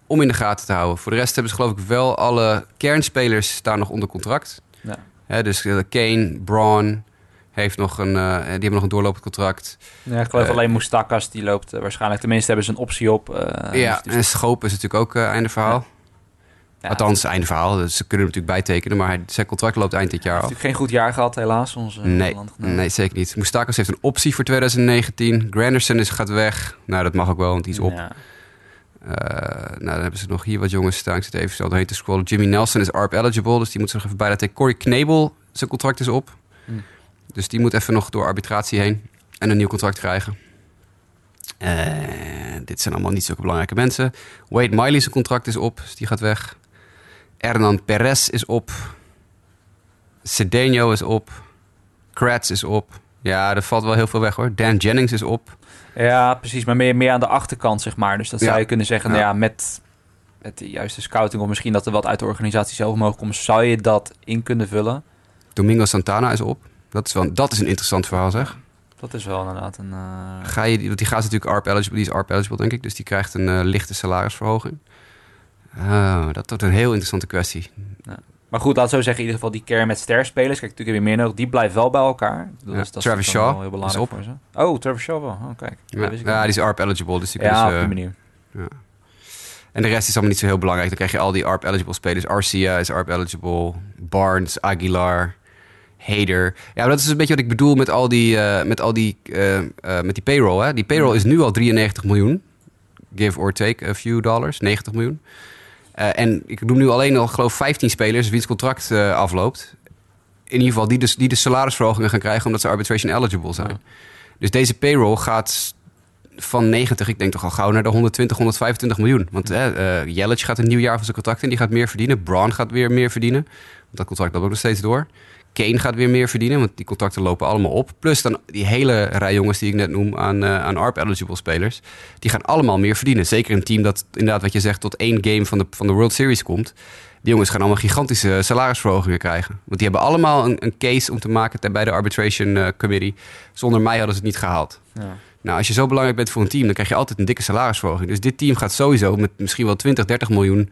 om in de gaten te houden. Voor de rest hebben ze geloof ik wel alle kernspelers staan nog onder contract. Ja. Hè, dus Kane, Braun heeft nog een, die hebben nog een doorlopend contract. Ja, ik geloof alleen Moestakas, die loopt waarschijnlijk. Tenminste hebben ze een optie op. ja, dus- en Schoop is natuurlijk ook einde verhaal. Ja, Althans, einde verhaal. Dus ze kunnen hem natuurlijk bijtekenen, maar zijn contract loopt eind dit jaar Hij af. heeft natuurlijk geen goed jaar gehad, helaas. Onze Nee, nee, zeker niet. Moustakis heeft een optie voor 2019. Granderson is, gaat weg. Nou, dat mag ook wel, want die is op. Ja. Eh, nou, dan hebben ze nog hier wat jongens staan. Ik zit even zo doorheen te scrollen. Jimmy Nelson is ARP eligible, dus die moet zich even bij laten. Corey Knebel, zijn contract is op. Hmm. Dus die moet even nog door arbitratie heen en een nieuw contract krijgen. Eh, dit zijn allemaal niet zulke belangrijke mensen. Wade Miley, zijn contract is op, dus die gaat weg. Hernan Perez is op. Cedeno is op. Kratz is op. Ja, er valt wel heel veel weg hoor. Dan Jennings is op. Ja, precies. Maar meer, meer aan de achterkant, zeg maar. Dus dat Ja. zou je kunnen zeggen, Ja. nou ja, met, met de juiste scouting... of misschien dat er wat uit de organisatie zelf mogen komen... zou je dat in kunnen vullen. Domingo Santana is op. Dat is, wel, dat is een interessant verhaal zeg. Dat is wel inderdaad een... eh, Ga je, die- want die gaat natuurlijk ARP eligible, die is ARP eligible denk ik, dus die krijgt een eh, lichte salarisverhoging. Oh, dat wordt een heel interessante kwestie. Maar goed, laat zo zeggen, in ieder geval die kern met sterspelers. Kijk, natuurlijk heb je meer nodig. Die blijft wel bij elkaar. Ja, dus dat Travis is Shaw wel heel belangrijk is voor ze. Oh, Travis Shaw wel. Oh, kijk. Ja, ja, die is ARP eligible, dus die ja, kunnen op ze- die manier. En de rest is allemaal niet zo heel belangrijk. Dan krijg je al die ARP eligible spelers. Arcia is ARP eligible, Barnes, Aguilar, Hader. Ja, maar dat is een beetje wat ik bedoel met al die, eh, met al die, eh, eh, met die payroll. Hè? Die payroll is nu al 93 miljoen. Give or take a few dollars, 90 miljoen. Eh, en ik noem nu alleen al, geloof 15 spelers wiens contract eh, afloopt. In ieder geval die dus, die de salarisverhogingen gaan krijgen omdat ze arbitration eligible zijn. Ja. Dus deze payroll gaat van 90, ik denk toch al gauw naar de 120, 125 miljoen. Want eh eh, gaat een nieuw jaar van zijn contract in, die gaat meer verdienen. Braun gaat weer meer verdienen, want dat contract loopt ook nog steeds door. Kane gaat weer meer verdienen, want die contracten lopen allemaal op. Plus dan die hele rij jongens die ik net noem aan, eh, aan ARP-eligible spelers. Die gaan allemaal meer verdienen. Zeker een team dat inderdaad, wat je zegt, tot één game van de, van de World Series komt. Die jongens gaan allemaal gigantische salarisverhogingen krijgen. Want die hebben allemaal een, een case om te maken bij de Arbitration eh, Committee. Zonder mij hadden ze het niet gehaald. Ja. Nou, als je zo belangrijk bent voor een team, dan krijg je altijd een dikke salarisverhoging. Dus dit team gaat sowieso met misschien wel 20, 30 miljoen.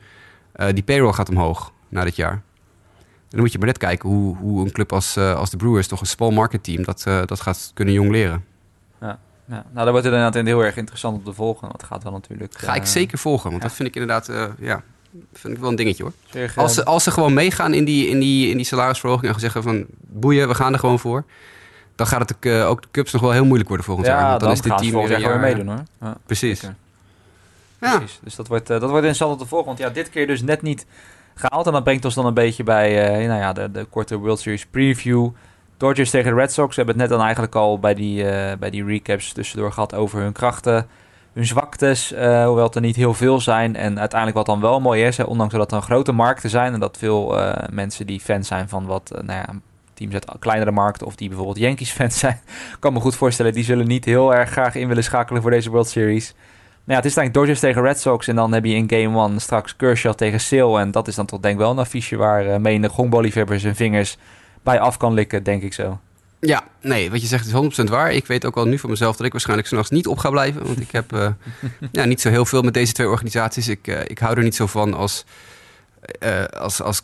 eh, die payroll gaat omhoog na dit jaar. Dan moet je maar net kijken hoe, hoe een club als, eh, als de Brewers, toch een small market team, dat, eh, dat gaat kunnen jong leren. Ja. Nou, daar wordt het inderdaad heel erg interessant op te volgen. Want het gaat wel natuurlijk... Ga ik eh, zeker volgen, want ja. dat vind ik inderdaad, ja, vind ik wel een dingetje hoor. Als ze, als ze gewoon meegaan in die, in die, in die salarisverhoging en zeggen van boeien, we gaan er gewoon voor. Dan gaat het ook, ook de Cubs nog wel heel moeilijk worden volgend ja, jaar. Want dan, dan is dit team weer jaar jaar... meedoen hoor. Ja, Precies. Ja, Precies. Dus dat wordt, dat wordt interessant om te volgen. Want ja, dit keer dus net niet gehaald. En dat brengt ons dan een beetje bij eh, nou ja, de, de korte World Series preview. Dodgers tegen de Red Sox. We hebben het net dan eigenlijk al bij die, eh, bij die recaps tussendoor gehad over hun krachten. Hun zwaktes, eh, hoewel het er niet heel veel zijn. En uiteindelijk wat dan wel mooi is, ondanks dat het dan grote markten zijn... en dat veel mensen die fans zijn van wat nou ja, teams uit kleinere markten... of die bijvoorbeeld Yankees fans <laughs> zijn, kan me goed voorstellen... die zullen niet heel erg graag in willen schakelen voor deze World Series... Nou ja, het is eigenlijk Dodgers tegen Red Sox. En dan heb je in game 1 straks Kershaw tegen Sale. En dat is dan toch denk ik wel een affiche waar uh, menig honkballiefhebber zijn vingers bij af kan likken, denk ik zo. Ja, nee, wat je zegt is 100% waar. Ik weet ook al nu van mezelf dat ik waarschijnlijk s'nachts niet op ga blijven. Want ik heb uh, <laughs> ja, niet zo heel veel met deze twee organisaties. Ik, uh, ik hou er niet zo van als... Uh, als, als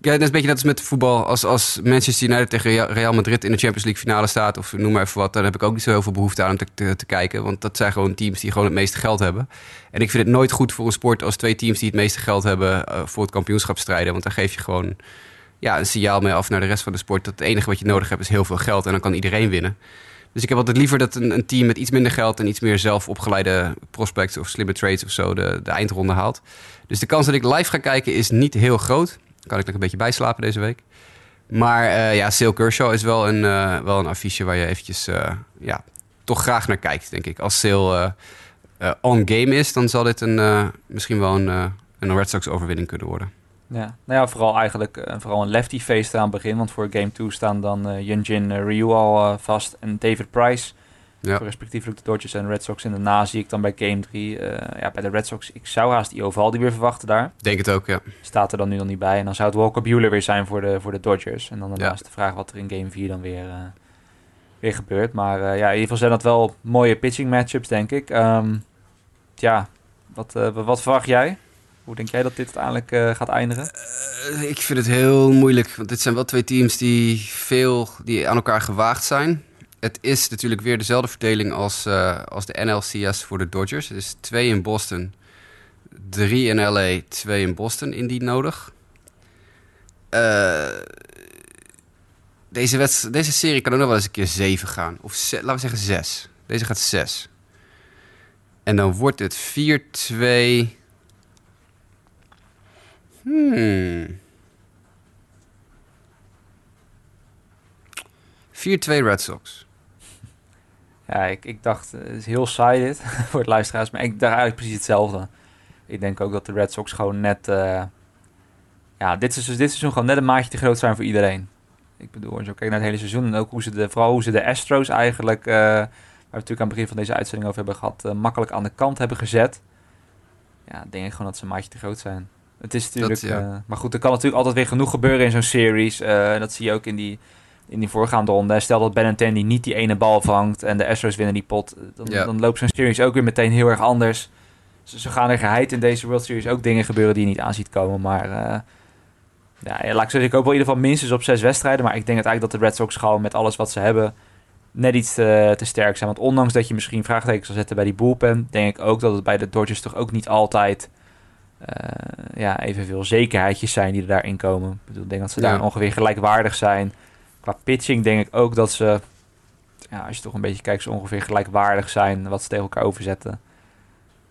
ja, dat is een beetje net als met voetbal. Als, als Manchester United tegen Real Madrid in de Champions League finale staat... of noem maar even wat, dan heb ik ook niet zo heel veel behoefte aan om te, te, kijken. Want dat zijn gewoon teams die gewoon het meeste geld hebben. En ik vind het nooit goed voor een sport als twee teams die het meeste geld hebben... Uh, voor het kampioenschap strijden. Want dan geef je gewoon ja, een signaal mee af naar de rest van de sport. Dat het enige wat je nodig hebt is heel veel geld en dan kan iedereen winnen. Dus ik heb altijd liever dat een, een team met iets minder geld en iets meer zelf opgeleide prospects of slimme trades of zo de, de eindronde haalt. Dus de kans dat ik live ga kijken is niet heel groot. Kan ik nog een beetje bijslapen deze week. Maar uh, ja, Sale Kershaw is wel een, uh, wel een affiche waar je eventjes uh, ja, toch graag naar kijkt, denk ik. Als Sale on game is, dan zal dit een, misschien wel een, een Red Sox overwinning kunnen worden. Ja, nou ja, vooral eigenlijk vooral een lefty face aan het begin. Want voor game 2 staan dan Yunjin Ryu al vast en David Price. Ja. Voor respectievelijk de Dodgers en Red Sox. En daarna zie ik dan bij game 3, ja, bij de Red Sox, ik zou haast die Ovaldi weer verwachten daar. Denk het ook, ja. Staat er dan nu nog niet bij. En dan zou het Walker Buehler weer zijn voor de, voor de Dodgers. En dan daarnaast ja. de vraag wat er in game 4 dan weer, weer gebeurt. Maar ja, in ieder geval zijn dat wel mooie pitching matchups, denk ik. Um, ja, wat, wat verwacht jij? Hoe denk jij dat dit uiteindelijk eh, gaat eindigen? Eh, ik vind het heel moeilijk, want dit zijn wel twee teams die veel die aan elkaar gewaagd zijn. Het is natuurlijk weer dezelfde verdeling als, eh, als de NLCS voor de Dodgers. Het is twee in Boston, drie in LA, twee in Boston indien nodig. Eh, deze, deze serie kan ook nog wel eens een keer zeven gaan. Of laten we zeggen zes. Deze gaat zes. En dan wordt het 4-2. Hmm. 4-2 Red Sox. Ja, ik, ik dacht, eh, het is heel saai dit <laughs> voor het luisteraars, maar ik dacht eigenlijk precies hetzelfde. Ik denk ook dat de Red Sox gewoon net, eh, ja, dit seizoen, dit seizoen gewoon net een maatje te groot zijn voor iedereen. Ik bedoel, als je kijkt naar het hele seizoen en ook hoe ze de, vooral hoe ze de Astros eigenlijk, eh, waar we natuurlijk aan het begin van deze uitzending over hebben gehad, eh, makkelijk aan de kant hebben gezet. Ja, denk ik gewoon dat ze een maatje te groot zijn. Het is natuurlijk, Dat, ja. maar goed, er kan natuurlijk altijd weer genoeg gebeuren in zo'n series. Dat zie je ook in die, in die voorgaande ronde. Stel dat Benintendi niet die ene bal vangt en de Astros winnen die pot, dan, Ja. dan loopt zo'n series ook weer meteen heel erg anders. Ze, ze gaan er geheid in deze World Series ook dingen gebeuren die je niet aan ziet komen. Maar eh, ja, laat ik zeggen, ik hoop wel in ieder geval minstens op zes wedstrijden. Maar ik denk uiteindelijk dat de Red Sox gewoon met alles wat ze hebben net iets te, te sterk zijn. Want ondanks dat je misschien vraagtekens zal zetten bij die bullpen, denk ik ook dat het bij de Dodgers toch ook niet altijd eh, ja, evenveel zekerheidjes zijn die er daarin komen. Ik, bedoel, denk dat ze Ja. daar ongeveer gelijkwaardig zijn. Qua pitching denk ik ook dat ze, ja, als je toch een beetje kijkt, ze ongeveer gelijkwaardig zijn wat ze tegen elkaar overzetten.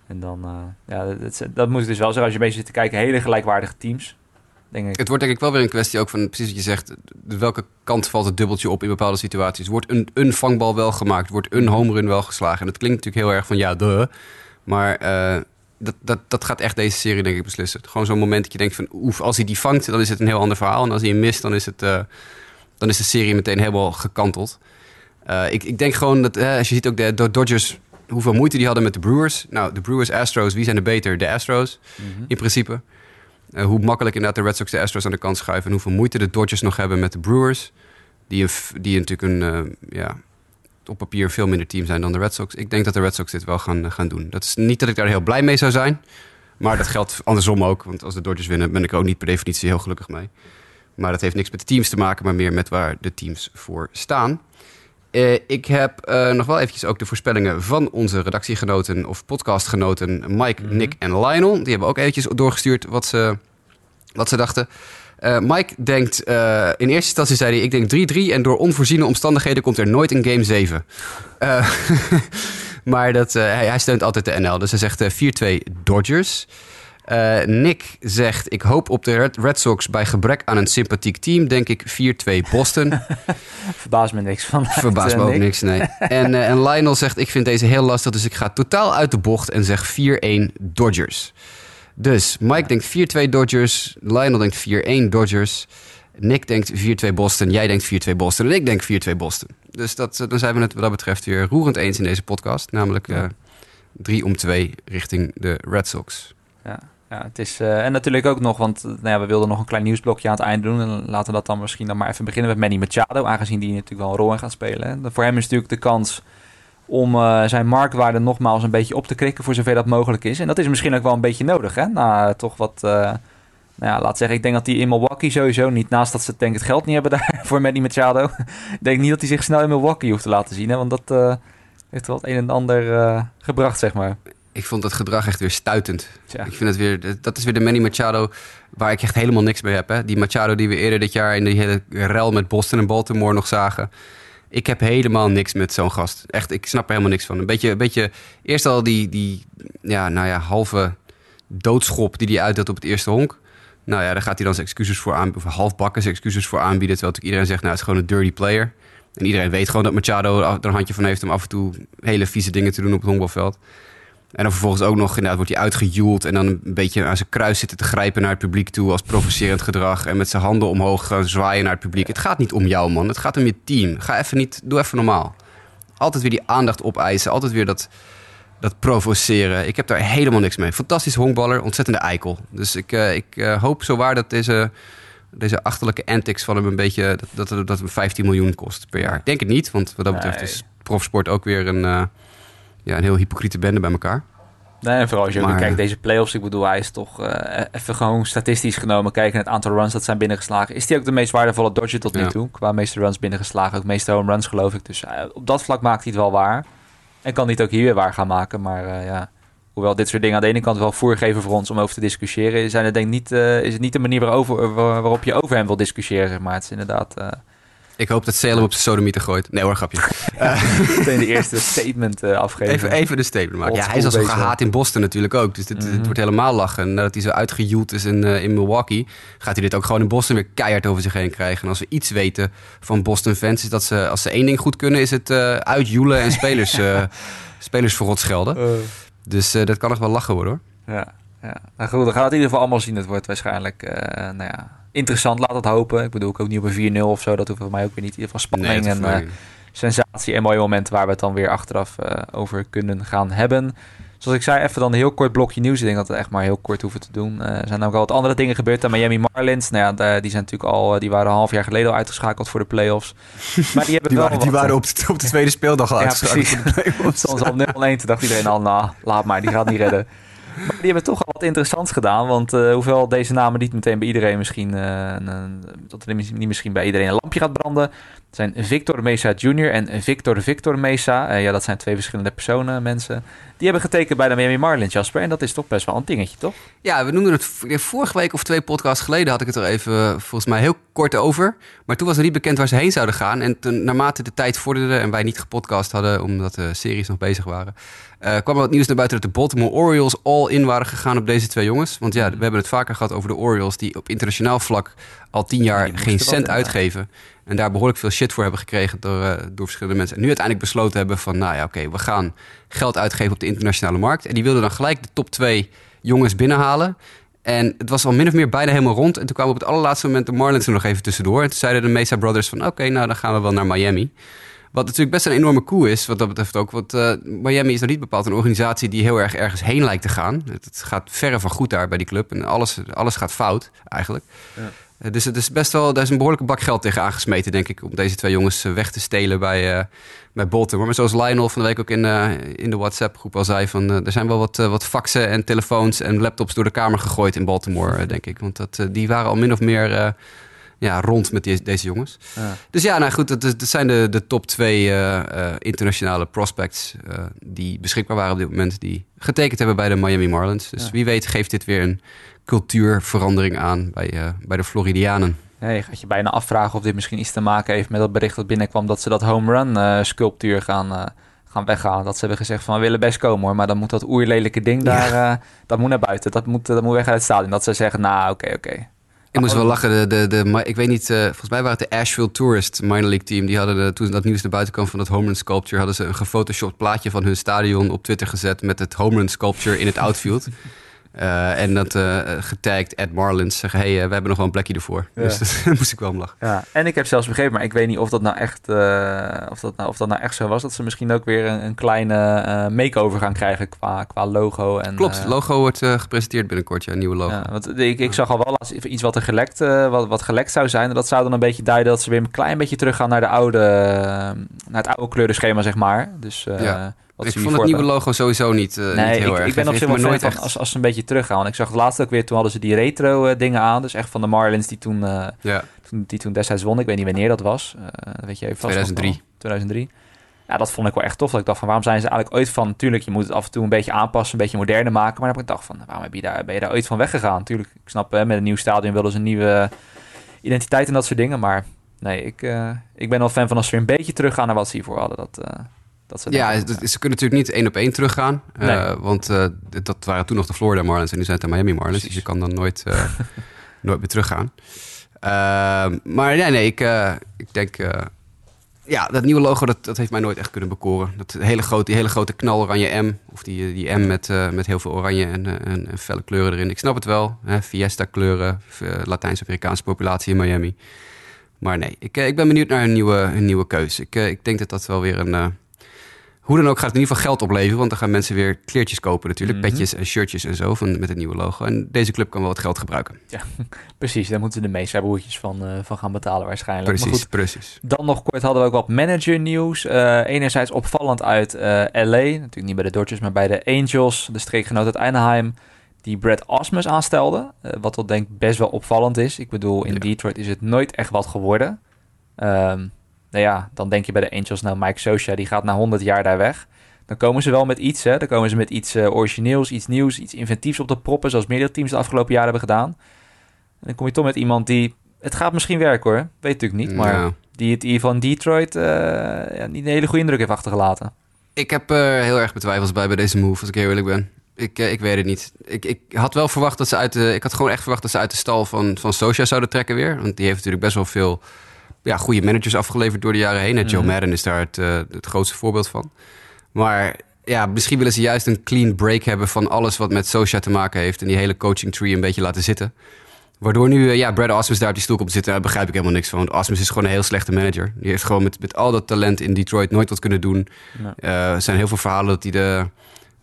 En dan, eh, ja, dat, dat, moet dus wel zeggen. Als je een beetje zit te kijken, hele gelijkwaardige teams. Denk ik. Het wordt denk ik wel weer een kwestie ook van precies wat je zegt. welke kant valt het dubbeltje op in bepaalde situaties? Wordt een, een vangbal wel gemaakt? Wordt een home run wel geslagen? En dat klinkt natuurlijk heel erg van ja, duh. Maar eh, dat, dat, dat gaat echt deze serie denk ik beslissen. Gewoon zo'n moment dat je denkt van oef, als hij die vangt, dan is het een heel ander verhaal. En als hij hem mist, dan is, het, eh, dan is de serie meteen helemaal gekanteld. Eh, ik, ik denk gewoon dat eh, als je ziet ook de, Dodgers, hoeveel moeite die hadden met de Brewers. Nou, de Brewers, Astros, wie zijn er beter? De Astros Mhm. in principe. Eh, hoe makkelijk inderdaad de Red Sox de Astros aan de kant schuiven. En hoeveel moeite de Dodgers nog hebben met de Brewers. Die, een die natuurlijk een, ja, op papier veel minder team zijn dan de Red Sox. Ik denk dat de Red Sox dit wel gaan, gaan doen. Dat is niet dat ik daar heel blij mee zou zijn. Maar dat geldt andersom ook. Want als de Dodgers winnen, ben ik er ook niet per definitie heel gelukkig mee. Maar dat heeft niks met de teams te maken, maar meer met waar de teams voor staan. Eh, ik heb eh, nog wel eventjes ook de voorspellingen van onze redactiegenoten of podcastgenoten Mike, Mhm. Nick en Lionel. Die hebben ook eventjes doorgestuurd wat ze, wat ze dachten. Eh, Mike denkt, in eerste instantie zei hij, ik denk 3-3 en door onvoorziene omstandigheden komt er nooit een game 7. Eh, <laughs> maar dat, hij, hij steunt altijd de NL, dus hij zegt eh, 4-2 Dodgers. Eh, Nick zegt, ik hoop op de Red, Sox bij gebrek aan een sympathiek team, denk ik 4-2 Boston. <laughs> Verbaast me niks van. Verbaast me ook Nick. niks, nee. En, eh, en Lionel zegt, ik vind deze heel lastig, dus ik ga totaal uit de bocht en zeg 4-1 Dodgers. Dus Mike denkt 4-2 Dodgers, Lionel denkt 4-1 Dodgers, Nick denkt 4-2 Boston, jij denkt 4-2 Boston en ik denk 4-2 Boston. Dus dat, eh, dan zijn we het wat dat betreft weer roerend eens in deze podcast, namelijk eh 3 om 2 richting de Red Sox. Ja, ja het is, eh, en natuurlijk ook nog, want eh, nou ja, we wilden nog een klein nieuwsblokje aan het eind doen. En laten we dat dan misschien dan maar even beginnen met Manny Machado, aangezien die natuurlijk wel een rol in gaat spelen. Hè. Voor hem is natuurlijk de kans om eh, zijn marktwaarde nogmaals een beetje op te krikken voor zover dat mogelijk is. En dat is misschien ook wel een beetje nodig, hè? Eh, toch wat, nou ja, laat zeggen, ik denk dat hij in Milwaukee sowieso niet, naast dat ze denk het geld niet hebben daar <laughs> voor Manny Machado, ik denk niet dat hij zich snel in Milwaukee hoeft te laten zien, hè? Want dat heeft wel het een en ander gebracht, zeg maar. Ik vond dat gedrag echt weer stuitend. Ik vind het weer, dat is weer de Manny Machado waar ik echt helemaal niks mee heb. Hè? Die Machado die we eerder dit jaar in die hele rel met Boston en Baltimore nog zagen. Ik heb helemaal niks met zo'n gast. Echt, ik snap er helemaal niks van. Een beetje, een beetje eerst al die, die ja, nou ja, halve doodschop die hij uitdeelt op het eerste honk. Nou ja, daar gaat hij dan zijn excuses voor aan, of halfbakken zijn excuses voor aanbieden. Terwijl natuurlijk iedereen zegt, nou, het is gewoon een dirty player. En iedereen weet gewoon dat Machado er een handje van heeft om af en toe hele vieze dingen te doen op het honkbalveld. En dan vervolgens ook nog, inderdaad, wordt hij uitgejoeld en dan een beetje aan zijn kruis zitten te grijpen naar het publiek toe als provocerend gedrag. En met zijn handen omhoog gaan zwaaien naar het publiek. Het gaat niet om jou, man. Het gaat om je team. Ga even niet, doe even normaal. Altijd weer die aandacht opeisen. Altijd weer dat, dat provoceren. Ik heb daar helemaal niks mee. Fantastisch honkballer, ontzettende eikel. Dus ik, eh, ik eh, hoop zowaar dat deze, deze achterlijke antics van hem een beetje, dat, dat, dat hem 15 miljoen kost per jaar. Ik denk het niet, want wat dat betreft is profsport ook weer een, eh, ja, een heel hypocriete bende bij elkaar. Nee, en vooral als je ook kijkt, deze playoffs, ik bedoel, hij is toch eh, even gewoon statistisch genomen, kijken naar het aantal runs dat zijn binnengeslagen. Is hij ook de meest waardevolle Dodger tot nu Ja. toe? Qua meeste runs binnengeslagen, ook meeste home runs geloof ik. Dus eh, op dat vlak maakt hij het wel waar. En kan hij het ook hier weer waar gaan maken. Maar eh, ja, hoewel dit soort dingen aan de ene kant wel voer geven voor ons om over te discussiëren, zijn het denk ik niet, is het niet de manier waarover, waarop je over hem wil discussiëren. Maar het is inderdaad Ik hoop dat Salem op zijn sodomieten gooit. Nee hoor, grapje. <laughs> meteen de <laughs> eerste statement eh, afgeven. Even, even de statement maken. Ja, hij is al zo gehaat in Boston natuurlijk ook. Dus dit, Mhm. het wordt helemaal lachen. Nadat hij zo uitgejoeld is in, eh, in Milwaukee... gaat hij dit ook gewoon in Boston weer keihard over zich heen krijgen. En als we iets weten van Boston fans... is dat ze, als ze één ding goed kunnen... is het eh uitjoelen en spelers, <laughs> eh spelers verrot schelden. Eh, Dus eh, dat kan nog wel lachen worden hoor. Ja, ja. Nou goed, gaan het in ieder geval allemaal zien. Het wordt waarschijnlijk eh, nou ja, interessant, laat het hopen. Ik bedoel, ik ook niet op een 4-0 of zo. Dat hoeft voor mij ook weer niet. In ieder geval spanning dat en eh, sensatie en mooie momenten waar we het dan weer achteraf eh, over kunnen gaan hebben. Zoals ik zei, even dan een heel kort blokje nieuws. Ik denk dat we echt maar heel kort hoeven te doen. Eh, er zijn ook al wat andere dingen gebeurd. De Miami Marlins, nou ja, die zijn natuurlijk al, die waren een half jaar geleden al uitgeschakeld voor de playoffs. <laughs> Maar die hebben Die waren, die waren op, de, op de tweede speeldag al Ja, uitgeschakeld precies. voor de playoffs. Soms al 0-1, toen dacht iedereen al, nou, laat maar, die gaat niet redden. <laughs> Die hebben toch al wat interessants gedaan. Want eh, hoewel deze namen niet meteen bij iedereen misschien... eh, een, een- dat er niet misschien bij iedereen een lampje gaat branden... Zijn Victor Mesa Jr. en Victor Victor Mesa. Eh, ja, dat zijn twee verschillende personen, mensen. Die hebben getekend bij de Miami Marlins, Jasper. En dat is toch best wel een dingetje, toch? Ja, we noemden het vorige week of twee podcasts geleden had ik het er even eh, volgens mij heel kort over. Maar toen was nog niet bekend waar ze heen zouden gaan. En naarmate de tijd vorderde en wij niet gepodcast hadden omdat de series nog bezig waren, eh, kwam er wat nieuws naar buiten dat de Baltimore Orioles all in waren gegaan op deze twee jongens. Want ja, we hebben het vaker gehad over de Orioles die op internationaal vlak al tien jaar geen cent uitgeven. En daar behoorlijk veel shit voor hebben gekregen door, eh, door verschillende mensen. En nu uiteindelijk besloten hebben van, nou ja, oké, we gaan geld uitgeven op de internationale markt. En die wilden dan gelijk de top twee jongens binnenhalen. En het was al min of meer bijna helemaal rond. En toen kwamen op het allerlaatste moment de Marlins er nog even tussendoor. En toen zeiden de Mesa Brothers van, oké, nou dan gaan we wel naar Miami. Wat natuurlijk best een enorme coup is, wat dat betreft ook. Want eh, Miami is nog niet bepaald een organisatie die heel erg ergens heen lijkt te gaan. Het, het gaat verre van goed daar bij die club. En alles, alles gaat fout, eigenlijk. Eh, Dus het is best wel, daar is een behoorlijke bak geld tegen aangesmeten, denk ik, om deze twee jongens eh, weg te stelen bij, bij Baltimore. Maar zoals Lionel van de week ook in, in de WhatsApp-groep al zei, van, er zijn wel wat, wat faxen en telefoons en laptops door de kamer gegooid in Baltimore, <laughs> denk ik. Want dat, die waren al min of meer ja, rond met die- deze jongens. Ja. Dus ja, nou goed, dat, zijn de, de top twee eh, eh, internationale prospects eh, die beschikbaar waren op dit moment, die getekend hebben bij de Miami Marlins. Dus Ja. wie weet geeft dit weer een cultuurverandering aan bij, bij de Floridianen. Ja, je gaat je bijna afvragen of dit misschien iets te maken heeft met dat bericht dat binnenkwam dat ze dat home run sculptuur gaan, gaan weghalen. Dat ze hebben gezegd van we willen best komen hoor, maar dan moet dat oerlelijke ding daar, dat moet naar buiten. Dat moet, dat moet weg uit het stadion. Dat ze zeggen, nou oké, oké. Ik moest wel lachen. De, de, de, ik weet niet, eh, volgens mij waren het de Asheville Tourist minor league team. Die hadden de, toen dat nieuws naar buiten kwam van dat home run sculpture, hadden ze een gefotoshopt plaatje van hun stadion op Twitter gezet met het home run sculpture in het outfield. <laughs> Eh, en dat eh getagd at Marlins. Zeggen, hey, eh, we hebben nog wel een plekje ervoor. Ja. Dus <laughs> daar moest ik wel om lachen. Ja, en ik heb zelfs begrepen, maar ik weet niet of dat nou echt, of dat nou, of dat nou echt zo was, dat ze misschien ook weer een, een kleine makeover gaan krijgen qua, qua logo. En, Klopt, eh, logo wordt gepresenteerd binnenkort, ja, een nieuwe logo. Ja, want ik, ik zag al wel laatst iets wat er gelekt, wat, wat gelekt zou zijn. En dat zou dan een beetje duiden dat ze weer een klein beetje teruggaan naar de oude, naar het oude kleurenschema, zeg maar. Dus Ja. Wat ik ze vond het nieuwe logo sowieso niet, eh, Nee, niet heel ik, erg. ik ben op zich wel van echt- als, als ze een beetje teruggaan. Want ik zag het laatst ook weer, toen hadden ze die retro eh, dingen aan. Dus echt van de Marlins die toen, eh, Ja, toen, die toen destijds won. Ik weet niet wanneer dat was. Eh, weet je even vast nog 2003. wel. 2003. Ja, dat vond ik wel echt tof. Dat ik dacht van, waarom zijn ze eigenlijk ooit van... Tuurlijk, je moet het af en toe een beetje aanpassen, een beetje moderner maken. Maar dan heb ik gedacht van, waarom heb je daar, ben je daar ooit van weggegaan? Tuurlijk, ik snap, hè, met een nieuw stadion willen ze een nieuwe identiteit en dat soort dingen. Maar nee, ik, eh, ik ben wel fan van als ze weer een beetje teruggaan naar wat ze hiervoor hadden. Dat, eh, dat ze Ja, ze kunnen natuurlijk niet één op één teruggaan. eh, Nee. want eh, dat waren toen nog de Florida Marlins en nu zijn het de Miami Marlins. Precies. Dus je kan dan nooit, eh, <laughs> nooit meer teruggaan. Ehm, maar nee, nee, ik, ik denk... ja, dat nieuwe logo, dat, dat heeft mij nooit echt kunnen bekoren. Dat hele grote, die hele grote knaloranje M. Of die, die M met, met heel veel oranje en, en, en felle kleuren erin. Ik snap het wel. Hè, Fiesta kleuren, Latijns-Amerikaanse populatie in Miami. Maar nee, ik, ik ben benieuwd naar een nieuwe, een nieuwe keuze. Ik, ik denk dat dat wel weer een... Hoe dan ook gaat het in ieder geval geld opleveren. Want dan gaan mensen weer kleertjes kopen natuurlijk. Mhm. Petjes en shirtjes en zo van, met het nieuwe logo. En deze club kan wel wat geld gebruiken. <laughs> Precies, daar moeten de meeste broertjes van, eh, van gaan betalen waarschijnlijk. Maar Precies, goed, precies. Dan nog kort hadden we ook wat manager nieuws. Eh, enerzijds opvallend uit eh, LA, natuurlijk niet bij de Dodgers, maar bij de Angels, de streekgenoot uit Anaheim, die Brad Osmus aanstelde. Wat wel denk ik best wel opvallend is. Ik bedoel, in Ja. Detroit is het nooit echt wat geworden. Ehm, nou ja, dan denk je bij de Angels, nou Mike Socia, die gaat na 100 jaar daar weg. Dan komen ze wel met iets, hè. Dan komen ze met iets eh, origineels, iets nieuws, iets inventiefs op de proppen, zoals meerdere teams de afgelopen jaren hebben gedaan. En dan kom je toch met iemand die, het gaat misschien werken hoor, weet natuurlijk niet, maar Ja. die het hier van Detroit eh, ja, niet een hele goede indruk heeft achtergelaten. Ik heb er heel erg betwijfels bij bij deze move, als ik heel eerlijk ben. Ik, ik weet het niet. Ik, ik had wel verwacht dat ze uit de. Ik had gewoon echt verwacht dat ze uit de stal van, van Socia zouden trekken weer. Want die heeft natuurlijk best wel veel ja, goede managers afgeleverd door de jaren heen. En Joe Mhm. Madden is daar het, eh, het grootste voorbeeld van. Maar ja, misschien willen ze juist een clean break hebben van alles wat met Socia te maken heeft. En die hele coaching tree een beetje laten zitten. Waardoor nu, eh, ja, Brad Osmus daar op die stoel komt zitten. Daar begrijp ik helemaal niks van. Want is gewoon een heel slechte manager. Die heeft gewoon met, met al dat talent in Detroit nooit wat kunnen doen. Eh, er zijn heel veel verhalen dat hij de,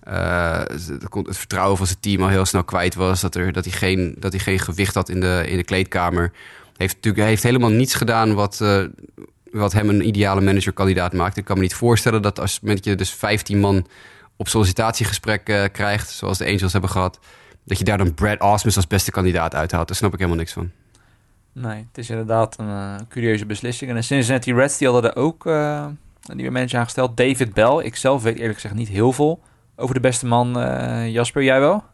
de- het vertrouwen van zijn team al heel snel kwijt was. Dat, er, dat, hij, geen, dat hij geen gewicht had in de, in de kleedkamer. Heeft natuurlijk heeft helemaal niets gedaan wat, eh, wat hem een ideale managerkandidaat maakt. Ik kan me niet voorstellen dat als met je dus 15 man op sollicitatiegesprek eh, krijgt, zoals de Angels hebben gehad, dat je daar dan Brad Osmus als beste kandidaat uithaalt. Daar snap ik helemaal niks van. Nee, het is inderdaad een eh, curieuze beslissing. En de Cincinnati Reds die hadden er ook een nieuwe manager aangesteld. David Bell. Ik zelf weet eerlijk gezegd niet heel veel over de beste man. Jasper, jij wel?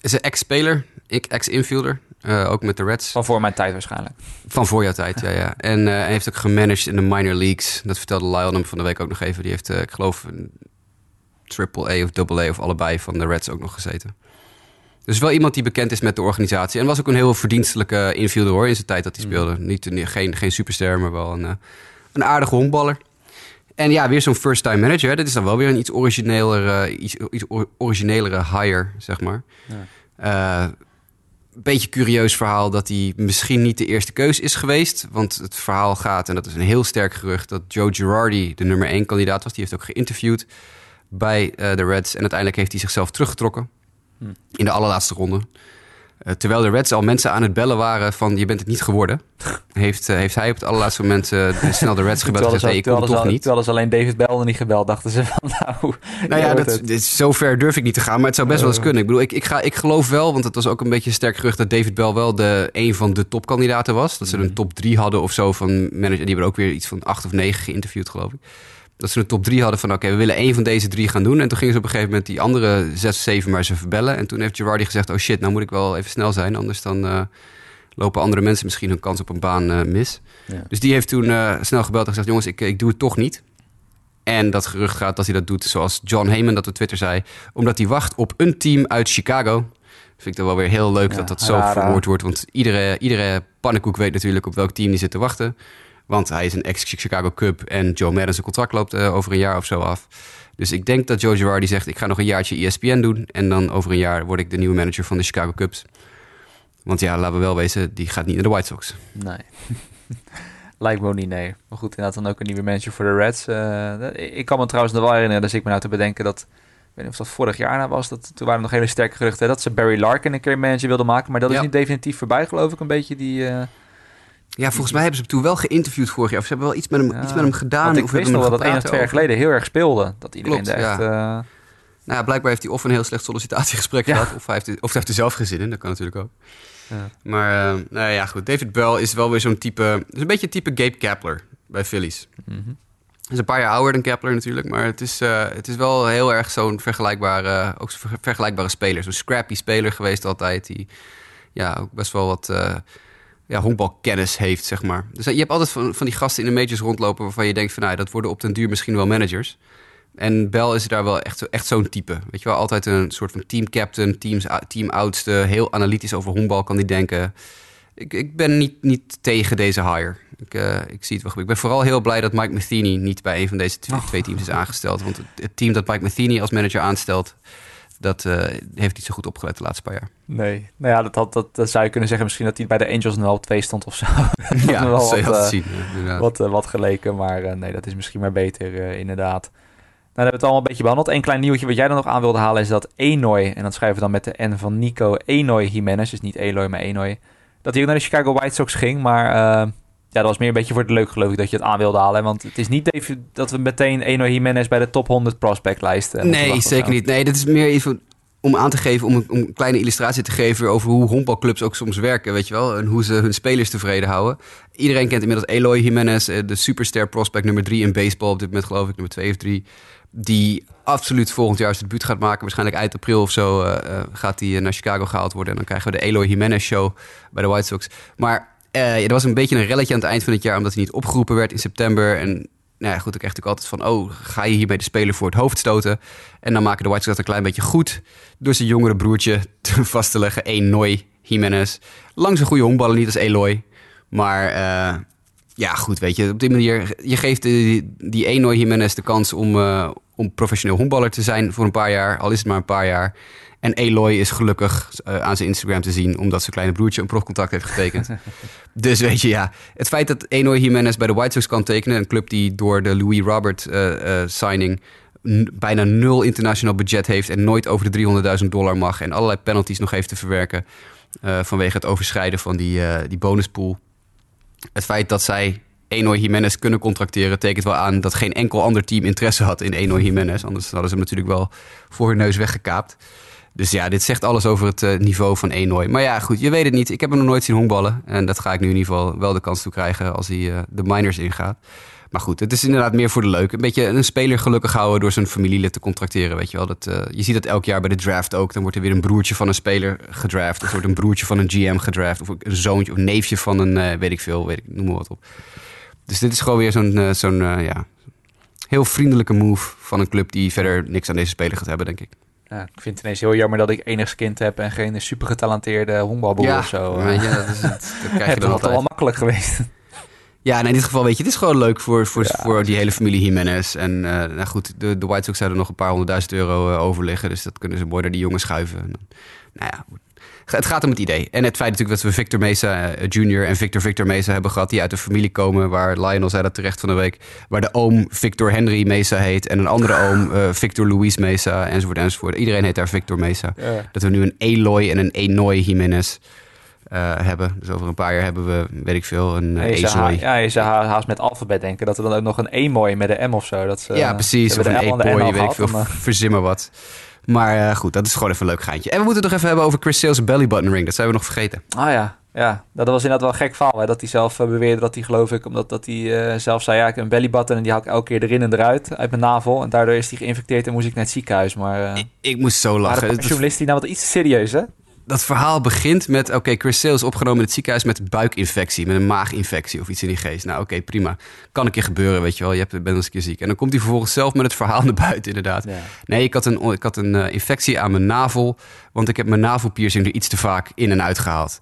Is een ex-speler, ik- ex-infielder, eh, ook met de Reds. Van voor mijn tijd waarschijnlijk. Van voor jouw tijd, ja, ja. En eh, hij heeft ook gemanaged in de minor leagues. Dat vertelde Lyle hem van de week ook nog even. Die heeft, eh, ik geloof, een triple A of double A of allebei van de Reds ook nog gezeten. Dus wel iemand die bekend is met de organisatie. En was ook een heel verdienstelijke infielder hoor, in zijn tijd dat hij speelde. Niet, niet- geen, geen superster, maar wel een, een aardige honkballer. En ja, weer zo'n first-time manager. hè. Dit is dan wel weer een iets origineler, eh, iets, iets or- originelere hire, zeg maar. Eh, beetje curieus verhaal dat hij misschien niet de eerste keus is geweest. Want het verhaal gaat, en dat is een heel sterk gerucht, dat Joe Girardi de nummer 1 kandidaat was. Die heeft ook geïnterviewd bij eh, de Reds. En uiteindelijk heeft hij zichzelf teruggetrokken Hm. in de allerlaatste ronde. Eh, terwijl de Reds al mensen aan het bellen waren van je bent het niet geworden. heeft, eh, heeft hij op het allerlaatste moment eh, <laughs> snel de Reds gebeld en gezegd ik kom toch niet. Terwijl ze alleen David Bell niet gebeld, dachten ze van <laughs> nou... Nou ja, dat, het. zo ver durf ik niet te gaan, maar het zou best wel eens kunnen. Ik bedoel, ik, ik, ga, ik geloof wel, want het was ook een beetje een sterk gerucht... dat David Bell wel de, een van de topkandidaten was. Dat ze een top drie hadden of zo van manager. Die hebben ook weer iets van acht of negen geïnterviewd, geloof ik. Dat ze een top drie hadden van, oké, we willen één van deze drie gaan doen. En toen gingen ze op een gegeven moment die andere zes zeven maar ze verbellen. En toen heeft Girardi gezegd, oh shit, nou moet ik wel even snel zijn. Anders dan eh, lopen andere mensen misschien hun kans op een baan eh, mis. Ja. Dus die heeft toen eh, snel gebeld en gezegd, jongens, ik, ik doe het toch niet. En dat gerucht gaat dat hij dat doet zoals John Heyman dat op Twitter zei. Omdat hij wacht op een team uit Chicago. Vind ik dan wel weer heel leuk Ja, dat dat zo verwoord wordt. Want iedere, iedere pannenkoek weet natuurlijk op welk team die zit te wachten. Want hij is een ex-Chicago Cub en Joe Madden zijn contract loopt eh, over een jaar of zo af. Dus ik denk dat Joe Girardi zegt, ik ga nog een jaartje ESPN doen. En dan over een jaar word ik de nieuwe manager van de Chicago Cubs. Want ja, laten we wel wezen, die gaat niet naar de White Sox. Nee. <laughs> Lijkt me ook niet, nee. Maar goed, inderdaad dan ook een nieuwe manager voor de Reds. Eh, dat- ik kan me trouwens nog wel herinneren, dus ik me nou te bedenken dat... Ik weet niet of dat vorig jaar nou was. Dat, toen waren er nog hele sterke geruchten hè, dat ze Barry Larkin een keer manager wilden maken. Maar dat is Ja. niet definitief voorbij, geloof ik. Een beetje die... eh, Ja, volgens mij hebben ze hem toen wel geïnterviewd vorig jaar. Of ze hebben wel iets met hem, Ja, iets met hem gedaan. want ik of wist nog dat één of twee jaar geleden heel erg speelde. Dat iedereen Klopt, er echt... eh, Nou ja, blijkbaar heeft hij of een heel slecht sollicitatiegesprek <laughs> Ja. gehad... Of hij, heeft, of hij heeft er zelf geen zin in. Dat kan natuurlijk ook. Ja. Maar eh, nou ja, goed. David Bell is wel weer zo'n type... is een beetje type Gabe Kapler bij Phillies. mhm. Hij is een paar jaar ouder dan Kepler natuurlijk, maar het is, eh, het is wel heel erg zo'n vergelijkbare, ook ver- vergelijkbare speler. Zo'n scrappy speler geweest altijd, die ja, ook best wel wat ja, honkbalkennis heeft, zeg maar. Dus eh, je hebt altijd van, van die gasten in de majors rondlopen waarvan je denkt van, nou, dat worden op den duur misschien wel managers. En Bell is daar wel echt, echt zo'n type. Weet je wel, altijd een soort van teamcaptain, teams, team oudste, heel analytisch over honkbal kan die denken. Ik, ik ben niet, niet tegen deze hire. Ik, eh, ik zie het wel goed. Ik ben vooral heel blij dat Mike Matheny niet bij een van deze twee, twee teams is aangesteld. Want het, het team dat Mike Matheny als manager aanstelt, dat eh, heeft niet zo goed opgelet de laatste paar jaar. Nee. Nou ja, dat, had, dat, dat zou je kunnen zeggen. Misschien dat hij bij de Angels wel op twee stond of zo. <laughs> <laughs> Ja, dat zou je wat, eh, zien. inderdaad. wat, eh, wat geleken. Maar nee, dat is misschien maar beter, inderdaad. hebben we het allemaal een beetje behandeld. Eén klein nieuwtje wat jij dan nog aan wilde halen is dat Enoy, en dat schrijven we dan met de N van Nico, Enoy Jimenez, dus niet Eloy, maar Enoy, dat hij ook naar de Chicago White Sox ging. Maar uh, ja, dat was meer een beetje voor de leuk geloof ik dat je het aan wilde halen. Want het is niet even dat we meteen Enoy Jimenez bij de top 100 prospect lijsten. Nee, zeker niet. Nee, dit is meer even om aan te geven, om een, om een, kleine illustratie te geven over hoe honkbalclubs ook soms werken, weet je wel. En hoe ze hun spelers tevreden houden. Iedereen kent inmiddels Eloy Jimenez, eh, de superster prospect nummer 3 in baseball. Op dit moment geloof ik nummer 2 of 3. Die absoluut volgend jaar zijn debuut gaat maken. Waarschijnlijk eind april of zo uh, gaat hij naar Chicago gehaald worden. En dan krijgen we de Eloy Jimenez show bij de White Sox. Maar uh, er was een beetje een relletje aan het eind van het jaar... omdat hij niet opgeroepen werd in september. En nou ja, goed, ik krijg natuurlijk altijd van... oh, ga je hiermee de speler voor het hoofd stoten? En dan maken de White Sox een klein beetje goed... door zijn jongere broertje <laughs> vast te leggen. Noy Jimenez. Lang zo'n goede honkballen, niet als Eloy. Maar uh, ja, goed, weet je. Op die manier, je geeft die, die Enoy Jimenez de kans om, uh, om professioneel honkballer te zijn voor een paar jaar. Al is het maar een paar jaar. En Eloy is gelukkig uh, aan zijn Instagram te zien... omdat zijn kleine broertje een profcontact heeft getekend. <laughs> dus weet je, ja. Het feit dat Eloy Jimenez bij de White Sox kan tekenen... een club die door de Louis Robert uh, signing... bijna nul internationaal budget heeft... en nooit over de 300.000 dollar mag... en allerlei penalties nog heeft te verwerken... vanwege het overschrijden van die, die bonuspool. Het feit dat zij Enoy Jimenez kunnen contracteren... tekent wel aan dat geen enkel ander team interesse had in Enoy Jimenez. Anders hadden ze hem natuurlijk wel voor hun neus weggekaapt. Dus ja, dit zegt alles over het uh, niveau van Enoy. Maar ja, goed, je weet het niet. Ik heb hem nog nooit zien honkballen. En dat ga ik nu in ieder geval wel de kans toe krijgen als hij uh, de minors ingaat. Maar goed, het is inderdaad meer voor de leuk. Een beetje een speler gelukkig houden door zijn familielid te contracteren. Weet je wel. Dat, uh, je ziet dat elk jaar bij de draft ook. Dan wordt er weer een broertje van een speler gedraft. Of wordt een broertje van een GM gedraft. Of een zoontje of neefje van een, weet ik veel, weet ik, noem maar wat op. Dus dit is gewoon weer zo'n zo'n ja, heel vriendelijke move van een club die verder niks aan deze speler gaat hebben, denk ik. Ja, ik vind het ineens heel jammer dat ik enigszins kind heb en geen super getalenteerde honkbalboer ja, of zo. Ja, dat, is het, <laughs> dat krijg je dan altijd. wel makkelijk geweest. Ja, en in dit geval weet je, het is gewoon leuk voor, voor, ja. voor die hele familie Jimenez. En uh, nou goed, de, de White Sox zouden nog een paar honderdduizend euro uh, overliggen. Dus dat kunnen ze mooi naar die jongen schuiven. En nou ja, het gaat om het idee. En het feit natuurlijk dat we Victor Mesa uh, Jr. en Victor Victor Mesa hebben gehad... die uit de familie komen, waar Lionel zei dat terecht van de week... waar de oom Victor Henry Mesa heet... en een andere oom uh, Victor Luis Mesa, enzovoort, enzovoort. Iedereen heet daar Victor Mesa. Ja. Dat we nu een Eloy en een Enoy Jimenez... Uh, hebben. Dus over een paar jaar hebben we, weet ik veel, een uh, Ezoy. Ja, je zou haast met alfabet denken. Dat we dan ook nog een E-mooi met een M of zo. Dat ze, ja, precies. Of een E-boy, weet ik veel. Verzin maar wat. Maar uh, goed, dat is gewoon even een leuk geintje. En we moeten het nog even hebben over Chris Sales' belly button ring. Dat zijn we nog vergeten. Ah ja, ja. Dat was inderdaad wel een gek verhaal. Hè? Dat hij zelf uh, beweerde dat hij, geloof ik, omdat dat hij uh, zelf zei... ja, ik heb een belly button en die haal ik elke keer erin en eruit uit mijn navel. En daardoor is hij geïnfecteerd en moest ik naar het ziekenhuis. Maar, ik, ik, moest zo lachen. Maar de journalist die nou wat iets serieus, hè? Dat verhaal begint met... oké, okay, Chris Sale is opgenomen in het ziekenhuis met buikinfectie... met een maaginfectie of iets in die geest. Nou, oké, okay, prima. Kan een keer gebeuren, weet je wel. Je hebt, bent eens een keer ziek. En dan komt hij vervolgens zelf met het verhaal <laughs> naar buiten, inderdaad. Ja. Nee, ik had, een, ik had een uh, infectie aan mijn navel... want ik heb mijn navelpiercing er iets te vaak in en uit gehaald.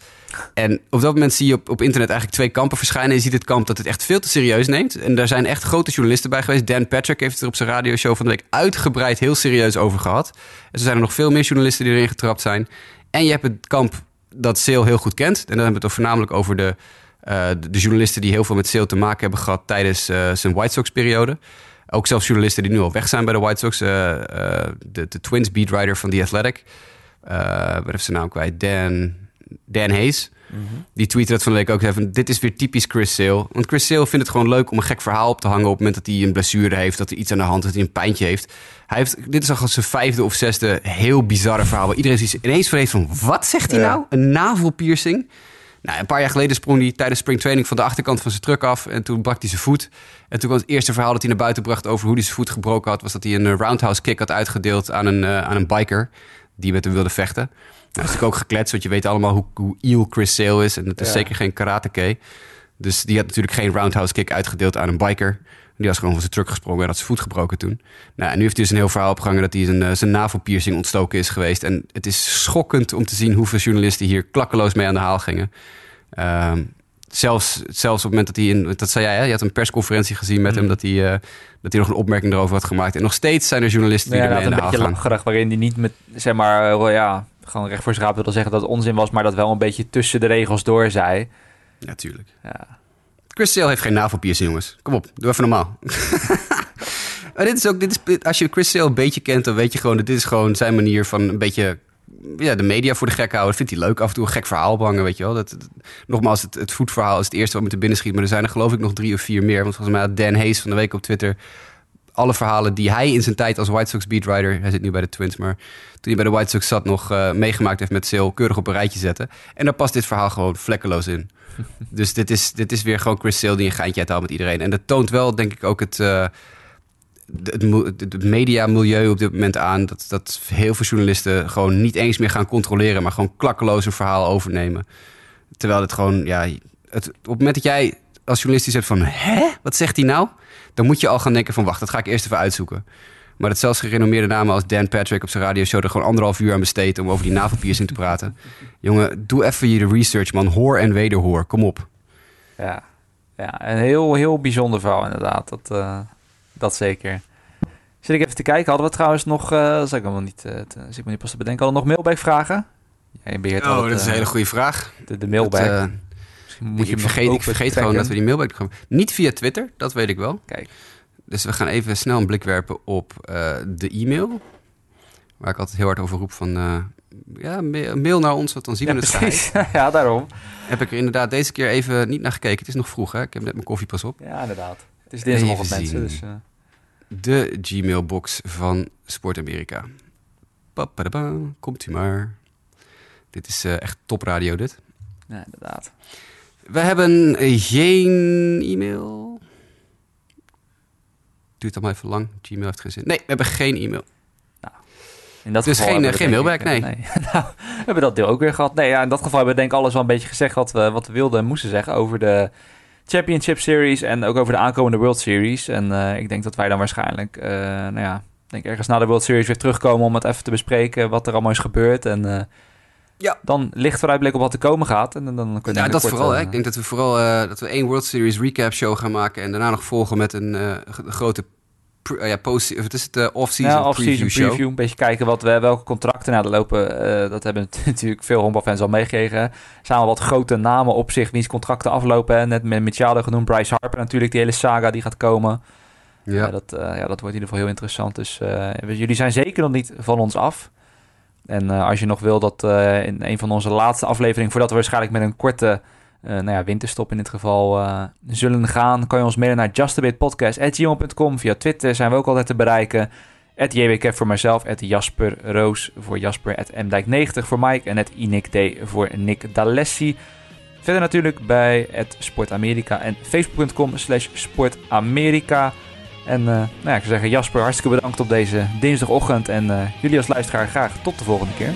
En op dat moment zie je op, op internet eigenlijk twee kampen verschijnen. Je ziet het kamp dat het echt veel te serieus neemt. En daar zijn echt grote journalisten bij geweest. Dan Patrick heeft het er op zijn radioshow van de week uitgebreid heel serieus over gehad. En er zijn er nog veel meer journalisten die erin getrapt zijn... En je hebt het kamp dat Sale heel goed kent. En dan hebben we het voornamelijk over de, uh, de journalisten die heel veel met Sale te maken hebben gehad tijdens uh, zijn White Sox-periode. Ook zelfs journalisten die nu al weg zijn bij de White Sox. Uh, de, de Twins beatwriter van The Athletic. wat heeft zijn naam kwijt? Dan, Dan Hayes. Mm-hmm. Die tweette dat van de week ook even. Dit is weer typisch Chris Sale. Want Chris Sale vindt het gewoon leuk om een gek verhaal op te hangen... op het moment dat hij een blessure heeft, dat hij iets aan de hand heeft... dat hij een pijntje heeft. Hij heeft dit is al zijn vijfde of zesde heel bizarre verhaal... waar iedereen ineens vrees van... wat zegt hij ja. nou? Een navelpiercing? Nou, een paar jaar geleden sprong hij tijdens springtraining... van de achterkant van zijn truck af en toen brak hij zijn voet. En toen was het eerste verhaal dat hij naar buiten bracht... over hoe hij zijn voet gebroken had... was dat hij een roundhouse kick had uitgedeeld aan een, uh, aan een biker... die met hem wilde vechten... Nou, is ook gekletst, want je weet allemaal hoe, hoe iel Chris Sale is. En het is ja. zeker geen karateke. Dus die had natuurlijk geen roundhouse kick uitgedeeld aan een biker. Die was gewoon van zijn truck gesprongen en had zijn voet gebroken toen. Nou, en nu heeft hij dus een heel verhaal opgehangen dat hij zijn, zijn navelpiercing ontstoken is geweest. En het is schokkend om te zien hoeveel journalisten hier klakkeloos mee aan de haal gingen. Um, zelfs, zelfs op het moment dat hij in, dat zei jij, hè? je had een persconferentie gezien met mm. hem, dat hij, uh, dat hij nog een opmerking erover had gemaakt. En nog steeds zijn er journalisten die ja, ermee aan de haal gaan. een beetje waarin hij niet met, zeg maar, uh, ja, gewoon recht voor zijn raap wilde zeggen dat het onzin was, maar dat wel een beetje tussen de regels door zei. Natuurlijk. Ja. Chris Sale heeft geen navelpiercing, jongens. Kom op, doe even normaal. <laughs> Maar dit is ook, dit is, als je Chris Sale een beetje kent, dan weet je gewoon dat dit is gewoon zijn manier van een beetje ja, de media voor de gek houden. Dat vindt hij leuk. Af en toe een gek verhaal bangen, weet je wel. Dat, dat- nogmaals, het, het voetverhaal is het eerste wat me te binnen schiet. Maar er zijn er geloof ik nog drie of vier meer. Want volgens mij had Dan Hayes van de week op Twitter... alle verhalen die hij in zijn tijd als White Sox beatwriter... hij zit nu bij de Twins, maar toen hij bij de White Sox zat... nog eh, meegemaakt heeft met Sale, keurig op een rijtje zetten. En daar past dit verhaal gewoon vlekkeloos in. <laughs> dus dit is, dit is weer gewoon Chris Sale die een geintje uithaalt met iedereen. En dat toont wel, denk ik, ook het... eh, het, het- mediamilieu op dit moment aan. Dat, dat heel veel journalisten gewoon niet eens meer gaan controleren, maar gewoon klakkeloos een verhaal overnemen. Terwijl het gewoon, ja, het, op het moment dat jij als journalist hebt van, hè, wat zegt hij nou? Dan moet je al gaan denken van, wacht, dat ga ik eerst even uitzoeken. Maar dat zelfs gerenommeerde namen als Dan Patrick op zijn radioshow er gewoon anderhalf uur aan besteedt om over die navelpiercing te praten. <laughs> Jongen, doe even je research, man. Hoor en wederhoor. Kom op. Ja, ja een heel, heel bijzonder verhaal inderdaad. Dat, eh, dat zeker. Zit ik even te kijken. Hadden we trouwens nog, eh dat is ik allemaal niet, eh, te, zit me niet pas te bedenken, hadden we nog mailback vragen? Jij beheert Oh, altijd, dat is een eh, hele goede vraag. De, de mailback. Dat, eh, moet je ik vergeet, ik open vergeet gewoon dat we die mailback gaan. Niet via Twitter, dat weet ik wel. Kijk, Dus we gaan even snel een blik werpen op eh, de e-mail. Waar ik altijd heel hard over roep van... eh, ja, ma- mail naar ons, want dan zien ja, we het precies. <laughs> ja, daarom. Heb ik er inderdaad deze keer even niet naar gekeken. Het is nog vroeg, hè? Ik heb net mijn koffie pas op. Ja, inderdaad. Het is dinsdagochtend mensen, dus... eh, De Gmailbox van Sport Amerika. Papadaba, komt u maar. Dit is echt topradio, dit. ja, inderdaad. We hebben geen e-mail. Duurt allemaal even lang. Gmail heeft geen zin. Nee, we hebben geen e-mail. In dat Dus geval geen, eh, geen mailback, eh, <laughs> nou, we hebben dat deel ook weer gehad. Nee, ja, in dat geval hebben we denk ik alles wel een beetje gezegd wat we, wat we wilden en moesten zeggen over de Championship Series en ook over de aankomende World Series. En eh, ik denk dat wij dan waarschijnlijk, eh, nou ja, denk ergens na de World Series weer terugkomen om het even te bespreken wat er allemaal is gebeurd. En Ja. dan licht vooruitblik op wat er komen gaat. En dan, dan kunnen we Ja, dat vooral. Hè. eh, Ik denk dat we vooral eh, dat we één World Series recap show gaan maken en daarna nog volgen met een eh, grote pre- ja, post, of het is het off-season ja, off-season preview, preview, show. Een beetje kijken wat we, welke contracten nou er lopen. dat hebben <laughs> natuurlijk veel honkbalfans al meegekregen. Al wat grote namen op zich wiens contracten aflopen. Hè. Net met Machado genoemd. Bryce Harper natuurlijk. Die hele saga die gaat komen. Ja. Dat, ja, dat wordt in ieder geval heel interessant. Dus jullie zijn zeker nog niet van ons af. En eh, als je nog wil dat eh, in een van onze laatste afleveringen... voordat we waarschijnlijk met een korte eh, nou ja, winterstop in dit geval zullen gaan... kan je ons mailen naar justabitpodcast.gmail.com. Via Twitter zijn we ook altijd te bereiken. At JWK voor mijzelf, at Jasper Roos voor Jasper, at MDijk90 voor Mike... en at Inik D voor Nick D'Alessi. Verder natuurlijk bij Sportamerika en facebook.com slash sportamerika... En eh, nou ja, ik zou zeggen, Jasper, hartstikke bedankt op deze dinsdagochtend. En eh, jullie als luisteraar graag tot de volgende keer.